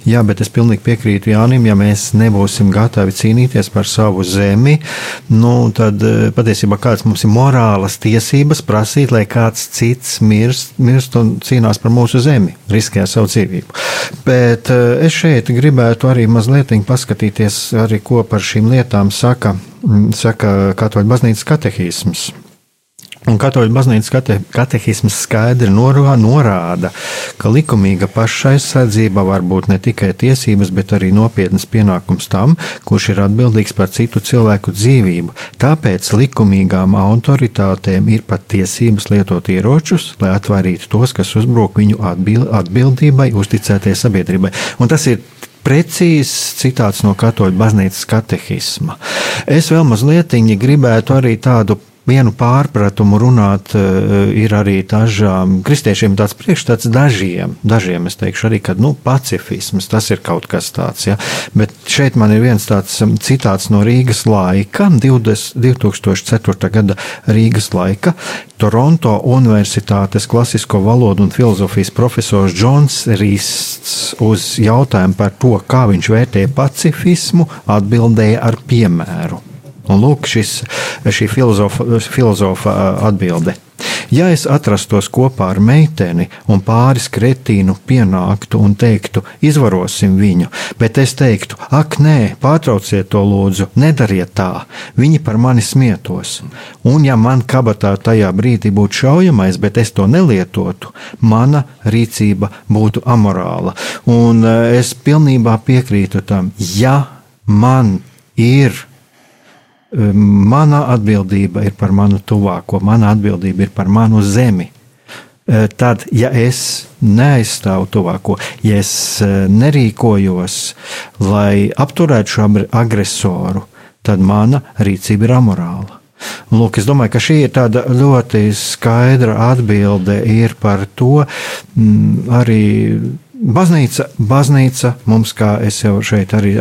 Jā, bet es pilnīgi piekrītu Jānim, ja mēs nebūsim gatavi cīnīties par savu zemi, nu, tad eh, patiesībā kāds mums ir morālas tiesības prasīt, lai kāds cits mirst, mirst un cīnās par mūsu zemi, riskē savu dzīvību. Bet eh, es šeit gribētu arī mazliet paskatīties, arī, ko par šīm lietām saka, saka Katoļu baznīcas katehisms. Un katoļu baznīcas kate, katehisms skaidri norā, norāda, ka likumīga pašaizsardzība var būt ne tikai tiesības, bet arī nopietnas pienākums tam, kurš ir atbildīgs par citu cilvēku dzīvību. Tāpēc likumīgām autoritātēm ir pat tiesības lietot ieročus, lai atvairītu tos, kas uzbruk viņu atbild, atbildībai, uzticētai sabiedrībai. Un tas ir precīzs citāts no katoļu baznīcas katehisma. Es vēl mazliet gribētu arī tādu vienu pārpratumu runāt, eh, ir arī dažām kristiešiem tāds priekšstats dažiem. Dažiem es teikšu arī, ka nu, pacifisms tas ir kaut kas tāds. Ja? Bet šeit man ir viens tāds citāts no Rīgas laika, 20, 2004. gada Rīgas laika. Toronto Universitātes klasisko valodu un filozofijas profesors Džons Rists uz jautājumu par to, kā viņš vērtē pacifismu, atbildēja ar piemēru. Un lūk, šis, šī filozofa, filozofa atbilde. Ja es atrastos kopā ar meiteni un pāris kretīnu pienāktu un teiktu, izvarosim viņu, bet es teiktu, ak, nē, pārtrauciet to lūdzu, nedariet tā, viņi par mani smietos. Un ja man kabatā tajā brīdī būtu šaujamais, bet es to nelietotu, mana rīcība būtu amorāla. Un es pilnībā piekrītu tam, ja man ir mana atbildība ir par manu tuvāko, mana atbildība ir par manu zemi. E, tad, ja es neaizstāvu tuvāko, ja es e, nerīkojos, lai apturētu šo agresoru, tad mana rīcība ir amorāla. Lūk, es domāju, ka šī ir tāda ļoti skaidra atbilde par to m, arī Baznīca, baznīca mums, kā es jau šeit arī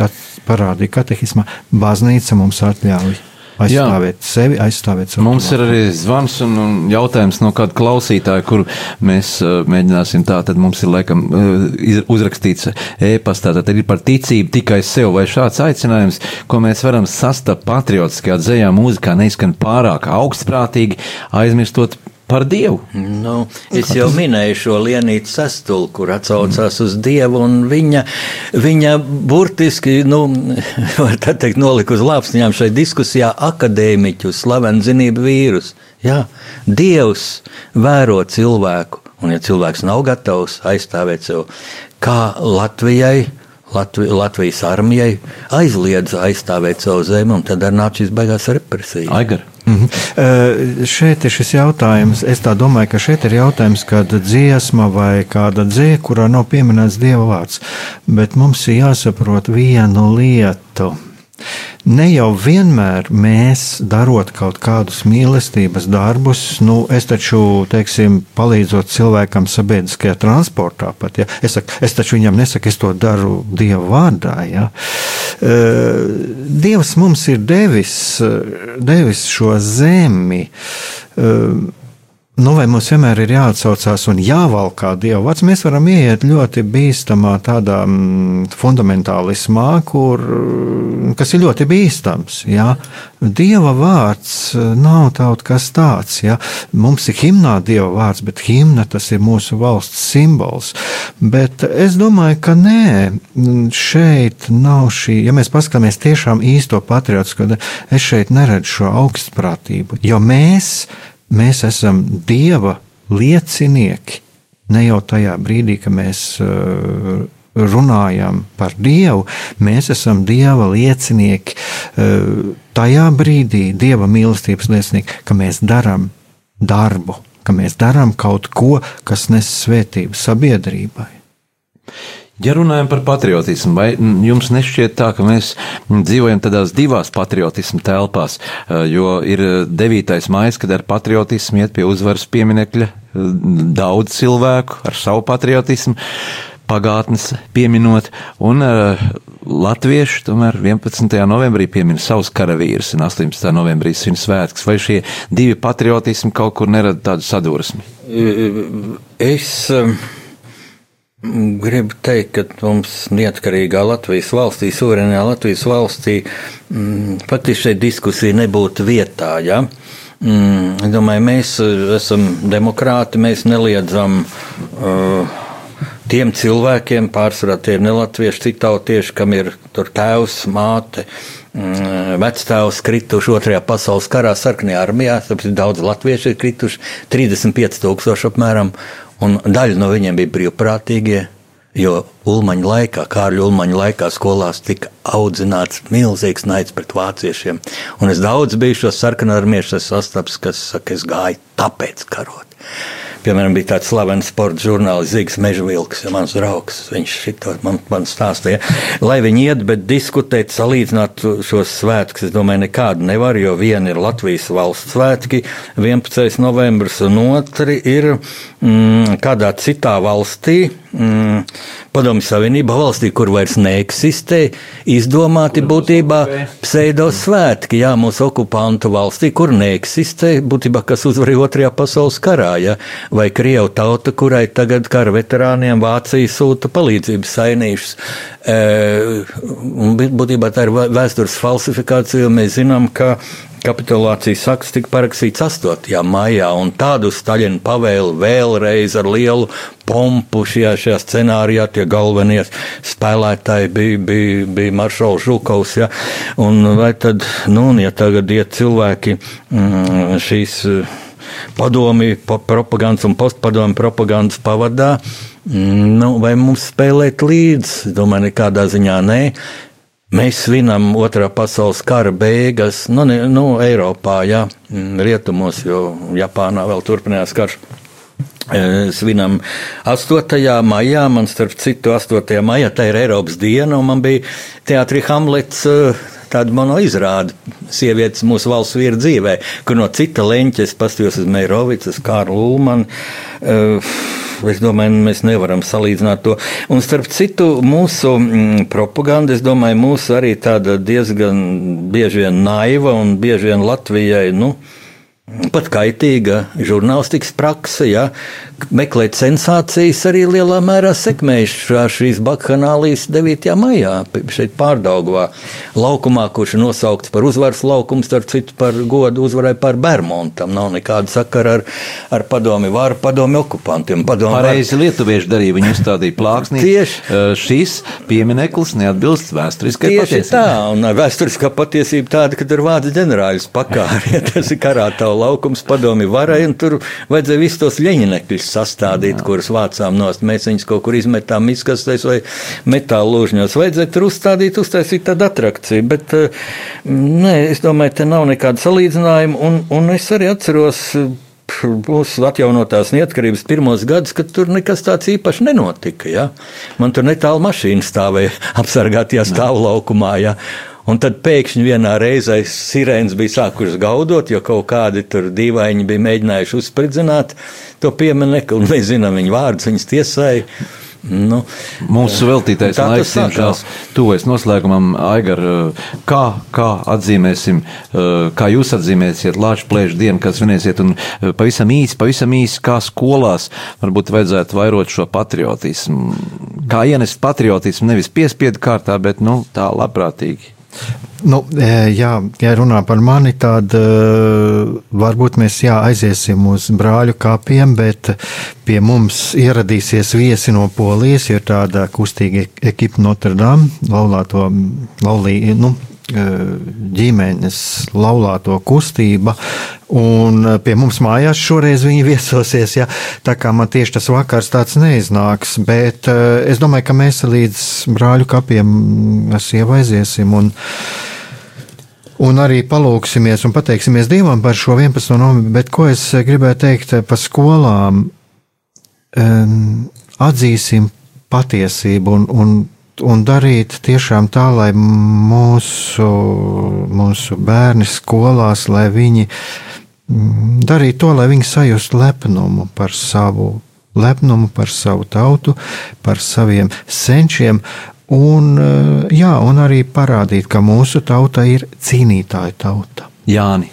parādīju, katehismā, baznīca mums atļauj aizstāvēt Jā. sevi, aizstāvēt savu. Mums ir arī zvans un, un jautājums no kāda klausītāja, kur mēs uh, mēģināsim tā, tad mums ir laikam uh, uzrakstīts e-pastā, tad ir par ticību tikai sev, vai šāds aicinājums, ko mēs varam sastapt patriotiskajā dzējā mūzikā, neizskan pārāk augstprātīgi, aizmirstot par Dievu. Nu, es jau minēju šo Lienītu sestuli, kur atsaucās uz Dievu, un viņa, viņa burtiski, nu, var tā teikt, nolika uz lāpstiņām šai diskusijā akadēmiķu, slavenu zinību vīrus. Jā, Dievs vēro cilvēku, un ja cilvēks nav gatavs aizstāvēt sev, kā Latvijai, Latvi, Latvijas armijai aizliedz aizstāvēt savu zemi, un tad arī nāk šīs baigās represijas. Aigar. -hmm. uh, šeit ir šis jautājums. Es domāju, ka šeit ir jautājums, kāda dziesma vai kāda dzēja, kurā nav pieminēts dieva vārds. Bet mums ir jāsaprot vienu lietu. Ne jau vienmēr mēs darot kaut kādus mīlestības darbus, nu, es taču, teiksim, palīdzot cilvēkam sabiedriskajā transportā pat, ja, es, saku, es taču viņam nesaku, es to daru Dieva vārdā, ja. Dievs mums ir devis, devis šo zemi, Nu, vai mums vienmēr ir jāatsaucās un jāvalkā Dieva vārds? Mēs varam ieiet ļoti bīstamā tādā mm, fundamentālismā, kur, kas ir ļoti bīstams. Ja? Dieva vārds eh, nav kaut kas tāds. Ja? Mums ir himnā Dieva vārds, bet himna tas ir mūsu valsts simbols. Bet es domāju, ka nē, šeit nav šī, ja mēs paskatāmies tiešām īsto patriotisku, es šeit neredzu šo augstprātību, jo mēs mēs esam Dieva liecinieki. Ne jau tajā brīdī, kad mēs uh, runājam par Dievu, mēs esam Dieva liecinieki uh, tajā brīdī, Dieva mīlestības liecinieki, ka mēs darām darbu, ka mēs darām kaut ko, kas nes svētību sabiedrībai. Ja runājam par patriotismu, vai jums nešķiet tā, ka mēs dzīvojam tādās divās patriotismu telpās, jo ir 9. maija, kad ar patriotismu iet pie uzvaras pieminekļa daudz cilvēku ar savu patriotismu, pagātnes pieminot, un latvieši tomēr 11. novembrī piemin savus karavīrus un 18. novembrī svin svētkus. Vai šie divi patriotismi kaut kur nerada tādu sadursmi? Es. Um Gribu teikt, ka mums neatkarīgā Latvijas valstī, suverēnā Latvijas valstī, mm, faktiski šeit diskusija nebūtu vietā. Ja? Mm, domāju, mēs uh, esam demokrāti, mēs neliedzam uh, tiem cilvēkiem, pārsvarā tie ir nelatvieši, citautieši, kam ir tēvs, māte, mm, vectēvs krituši otrajā pasaules karā, sarkanajā armijā. Tāpēc daudz latviešu ir krituši, 35 tūkstoši apmēram. Un daļa no viņiem bija brīvprātīgie, jo Ulmaņa laikā, Kārļa Ulmaņa laikā skolās tika audzināts milzīgs naids pret vāciešiem. Un es daudz biju šos sarkanarmiešus sastaps, kas saka, es gāju tāpēc karot. Piemēram, bija tāds slavens sporta žurnālists Zigs Mežvilks, ja mans draugs. Viņš šito man, man stāstīja. Lai viņi iet, bet diskutēt, salīdzināt šos svētkus, es domāju, nekādu nevar, jo viena ir Latvijas valsts svētki, 11. novembris, un otri ir mm, kādā citā valstī, mm, Padomju Savienībā, valstī, kur vairs neeksistē, izdomāti būtībā pseidosvētki, jā, mūsu okupantu valstī, kur neeksistē, būtībā, kas uzvarēja Otrajā pasaules karā, jā, vai Krievu tauta, kurai tagad kara veterāniem Vācija sūta palīdzības sainīšus. E, būtībā tā ir vēstures falsifikācija, jo mēs zinām, ka Kapitulācijas akts tika parakstīts 8. maijā, un tādu Staļina pavēli vēlreiz ar lielu pompu šajā, šajā scenārijā tie galvenie spēlētāji bija, bija, bija Maršals Žukovs. Ja? Un vai tad, nu, ja tagad iet cilvēki mm, šīs padomi, propagandas un postpadomi propagandas pavadā, mm, nu, vai mums spēlēt līdzi? Domāju, nekādā ziņā nē. Mēs svinam otrā pasaules kara beigas, nu, ne, nu Eiropā, mm, rietumos, jo Japānā vēl turpinājās karš. E, svinam 8. maijā, man starp citu 8. maijā, tā ir Eiropas diena, un man bija teātrī Hamlets e, tāda monoizrāde sievietes mūsu valsts vīra dzīvē, kur no cita leņķa es pastījos uz Meirovicas, Kārlu Ulmanu. Uh, Es domāju, mēs nevaram salīdzināt to. Un starp citu, mūsu mm, propaganda, es domāju, mūsu arī tāda diezgan bieži vien naiva un bieži vien Latvijai. Nu, Pat kaitīga žurnālistikas praksa, ja, meklēt sensācijas arī lielā mērā sekmējušā šīs bakhanālijas 9. maijā šeit pārdaugvā laukumā, kurš ir nosaukts par uzvaras laukumu, starp citu par godu uzvarai par Bermontam. Nav nekāda sakara ar, ar padomi varu, padomi okupantiem. Padomi Pareizi var... lietuvieši darīja, viņi uzstādīja plāksnī. Tieši. Šis piemineklis neatbilst vēsturiskai patiesībai. Tā, un vēsturiskā patiesība tāda, ka tur vācu ģenerāļus pakāri, ja tas ir karātau laukums padomi varai, un tur vajadzēja visus tos ļeņinekļus sastādīt, Jā. kuras vācām nost. Mēs viņus kaut kur izmetām izkastēs vai metāla lūžņos. Vajadzēja tur uzstādīt, uztaisīt tādu atrakciju, bet eh, nē, es domāju, te nav nekāda salīdzinājuma, un, un es arī atceros mūsu atjaunotās neatkarības pirmos gadus, kad tur nekas tāds īpaši nenotika. Ja? Man tur netālu mašīna stāvēja apsargātajā stāvlaukumā. Ja? Un tad pēkšņi vienā reizē sirēnas bija sākušas gaudot, jo kaut kādi tur dīvaini bija mēģinājuši uzspridzināt to pieminiektu, un mēs zinām viņu vārdus, viņas tiesāja. Nu, Mūsu veltītais tā tas laiks, sākās. tuvojas noslēgumam. Aigar, kā, kā atzīmēsim, kā jūs atzīmēsiet Latvijas plēšu dienu, kad svinēsiet, un pavisam īsi, pavisam īsi, kā skolās varbūt vajadzētu vairot šo patriotismu. Kā ienest patriotismu nevis piespiedu kārtā, bet nu, tā labprātīgi. Nu, e, jā, ja runā par mani, tad uh, varbūt mēs jā, aiziesim uz brāļu kapiem, bet pie mums ieradīsies viesi no Polijas. Ir tāda kustīga ekipa Notre Dame, laulāto, laulī, nu, e, ģimenes laulāto kustība. Un pie mums mājās šoreiz viņi viesosies. Ja? Tā kā man tieši tas vakars tāds neiznāks, bet es domāju, ka mēs līdz brāļu kapiem sievu aiziesim. Un, Un arī palūksimies un pateiksimies Dievam par šo 11. novembri, bet ko es gribēju teikt par skolām? Um, atzīsim patiesību un, un, un darīt tiešām tā, lai mūsu, mūsu bērni skolās, lai viņi mm, darītu to, lai viņi sajustu lepnumu par savu lepnumu par savu tautu, par saviem senčiem, Un, jā, un arī parādīt, ka mūsu tauta ir cīnītāja tauta. Jāni.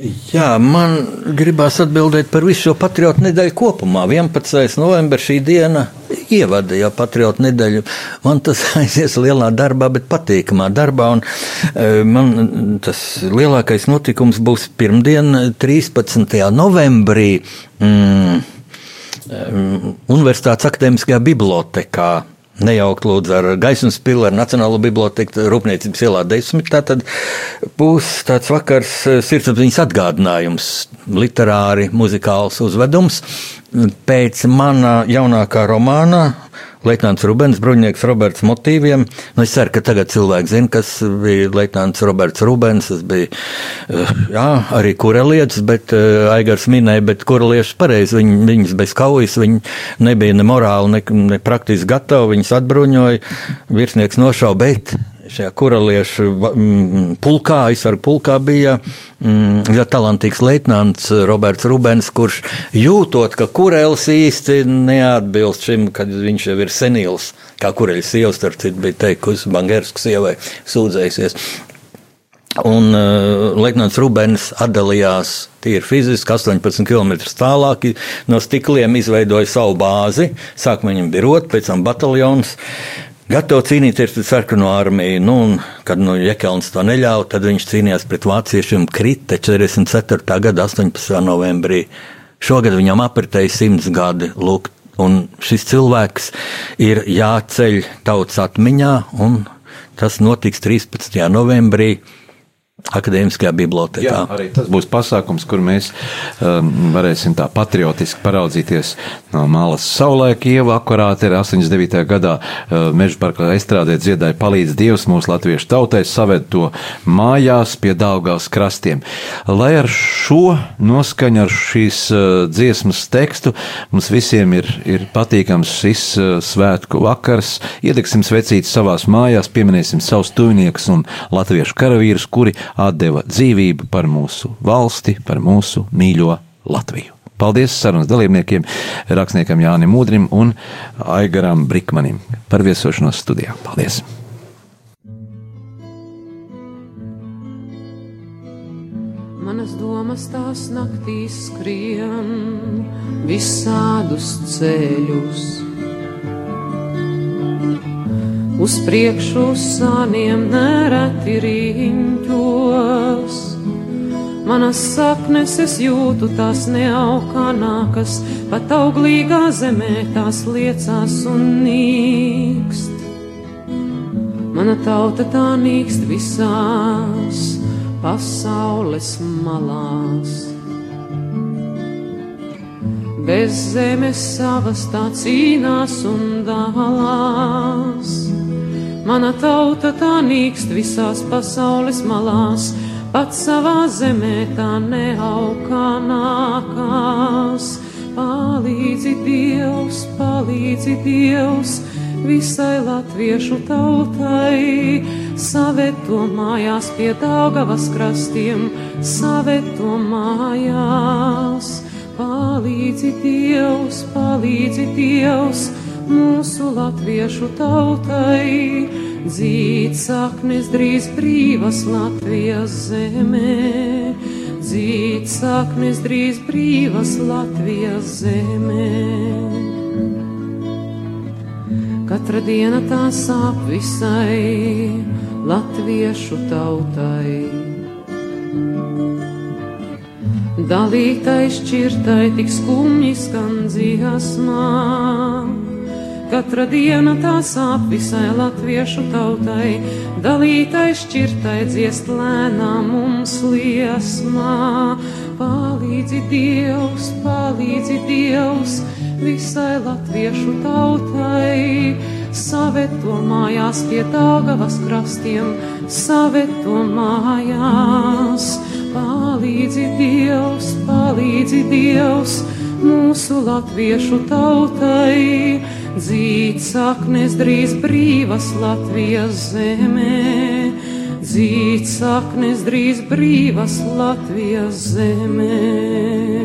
Jā, man gribās atbildēt par visu šo patriotu nedēļu kopumā. 11. novembris šī diena ievada jau patriotu nedēļu. Man tas aizies lielā darbā, bet patīkamā darbā. Un, e, man tas lielākais notikums būs pirmdien, 13. novembrī. Mm, e, Universitātes akadēmiskajā bibliotekā nejaukt lūdzu ar gaismas pilu, ar Nacionālo biblioteku, Rūpniecības ielā 10. Tad būs tāds vakars eh, sirdsapziņas atgādinājums, literāri, muzikāls uzvedums. Pēc mana jaunākā romāna Leitnants Rubens, bruņinieks Roberts motīviem. Nu, es ceru, ka tagad cilvēki zina, kas bija Leitnants Roberts Rubens. Tas bija eh, jā, arī kurelietis, bet uh, Aigars minēja, bet kureliešus pareizi. Viņ, viņas bez kaujas, viņi nebija ne morāli, ne, ne praktiski gatavi. Viņas atbruņoja, virsnieks nošauja, bet šajā kureliešu mm, pulkā, aizsargu pulkā bija ļoti talantīgs leitnants Roberts Rubens, kurš jūtot, ka kurelis īsti neatbilst šim, kad viņš jau ir senils, kā kureļs sievas, starp citu, bija teikusi Bangerskas sievai sūdzējusies. Un uh, Leitnants Rubens atdalījās tīri fiziski 18 km tālāk no stikliem, izveidoja savu bāzi. Sākumā viņam bija rota, pēc tam bataljons. Gatavo cīnīties pret sarkano armiju. Nu, un, kad nu, Jekelns to neļāva, tad viņš cīnījās pret vāciešiem. Krita 44. gada 18. novembrī. Šogad viņam apritēja simts gadi. Lūk, un šis cilvēks ir jāceļ tautas atmiņā, un tas notiks 13. novembrī. Akadēmiskajā bibliotekā. Jā, arī tas būs pasākums, kur mēs um, varēsim tā patriotiski paraudzīties no malas. Saulēk ieva akurāti ir 89. gadā uh, Meža parkā estrādē dziedāja palīdz Dievs mūsu latviešu tautai saved to mājās pie Daugavas krastiem. Lai ar šo noskaņu, ar šīs uh, dziesmas tekstu mums visiem ir, ir patīkams šis uh, svētku vakars. Iedegsim svecītes savās mājās, pieminēsim savus tuviniekus un latviešu karavīrus, kuri atdeva dzīvību par mūsu valsti, par mūsu mīļo Latviju. Paldies sarunas dalībniekiem, rakstniekam Jānim Udrim un Aigaram Brikmanim par viesošanos studijā. Paldies! Manas domas tās naktīs skrien visādus ceļus. Uz priekšu sāniem nereti riņķos. Manas saknes es jūtu, tās neaukanākas, pat auglīgā zemē tās liecās un nīkst. Mana tauta tā nīkst visās pasaules malās. Bez zemes savas tā cīnās un dalās. Mana tauta tā nīkst visās pasaules malās, pat savā zemē tā neaugā nākās. Palīdzi Dievs, palīdzi Dievs, visai latviešu tautai, saveto mājās pie Daugavas krastiem, saveto mājās. Palīdzi Dievs, palīdzi Dievs mūsu latviešu tautai, dzīt saknes drīz brīvas Latvijas zemē, dzīt saknes drīz brīvas Latvijas zemē. Katra diena tā sāp visai latviešu tautai. Dalītai šķirtai tik skumji skan dziesmā. Katra diena tā sāp visai latviešu tautai, dalītai šķirtai dziest lēnām mums liesmā. Palīdzi Dievs, palīdzi Dievs visai latviešu tautai, saveto mājās pie Tāgavas krastiem, saveto mājās. Palīdzi Dievs, palīdzi Dievs mūsu latviešu tautai, dzīt saknes drīz brīvas Latvijas zemē, dzīt saknes drīz brīvas Latvijas zemē.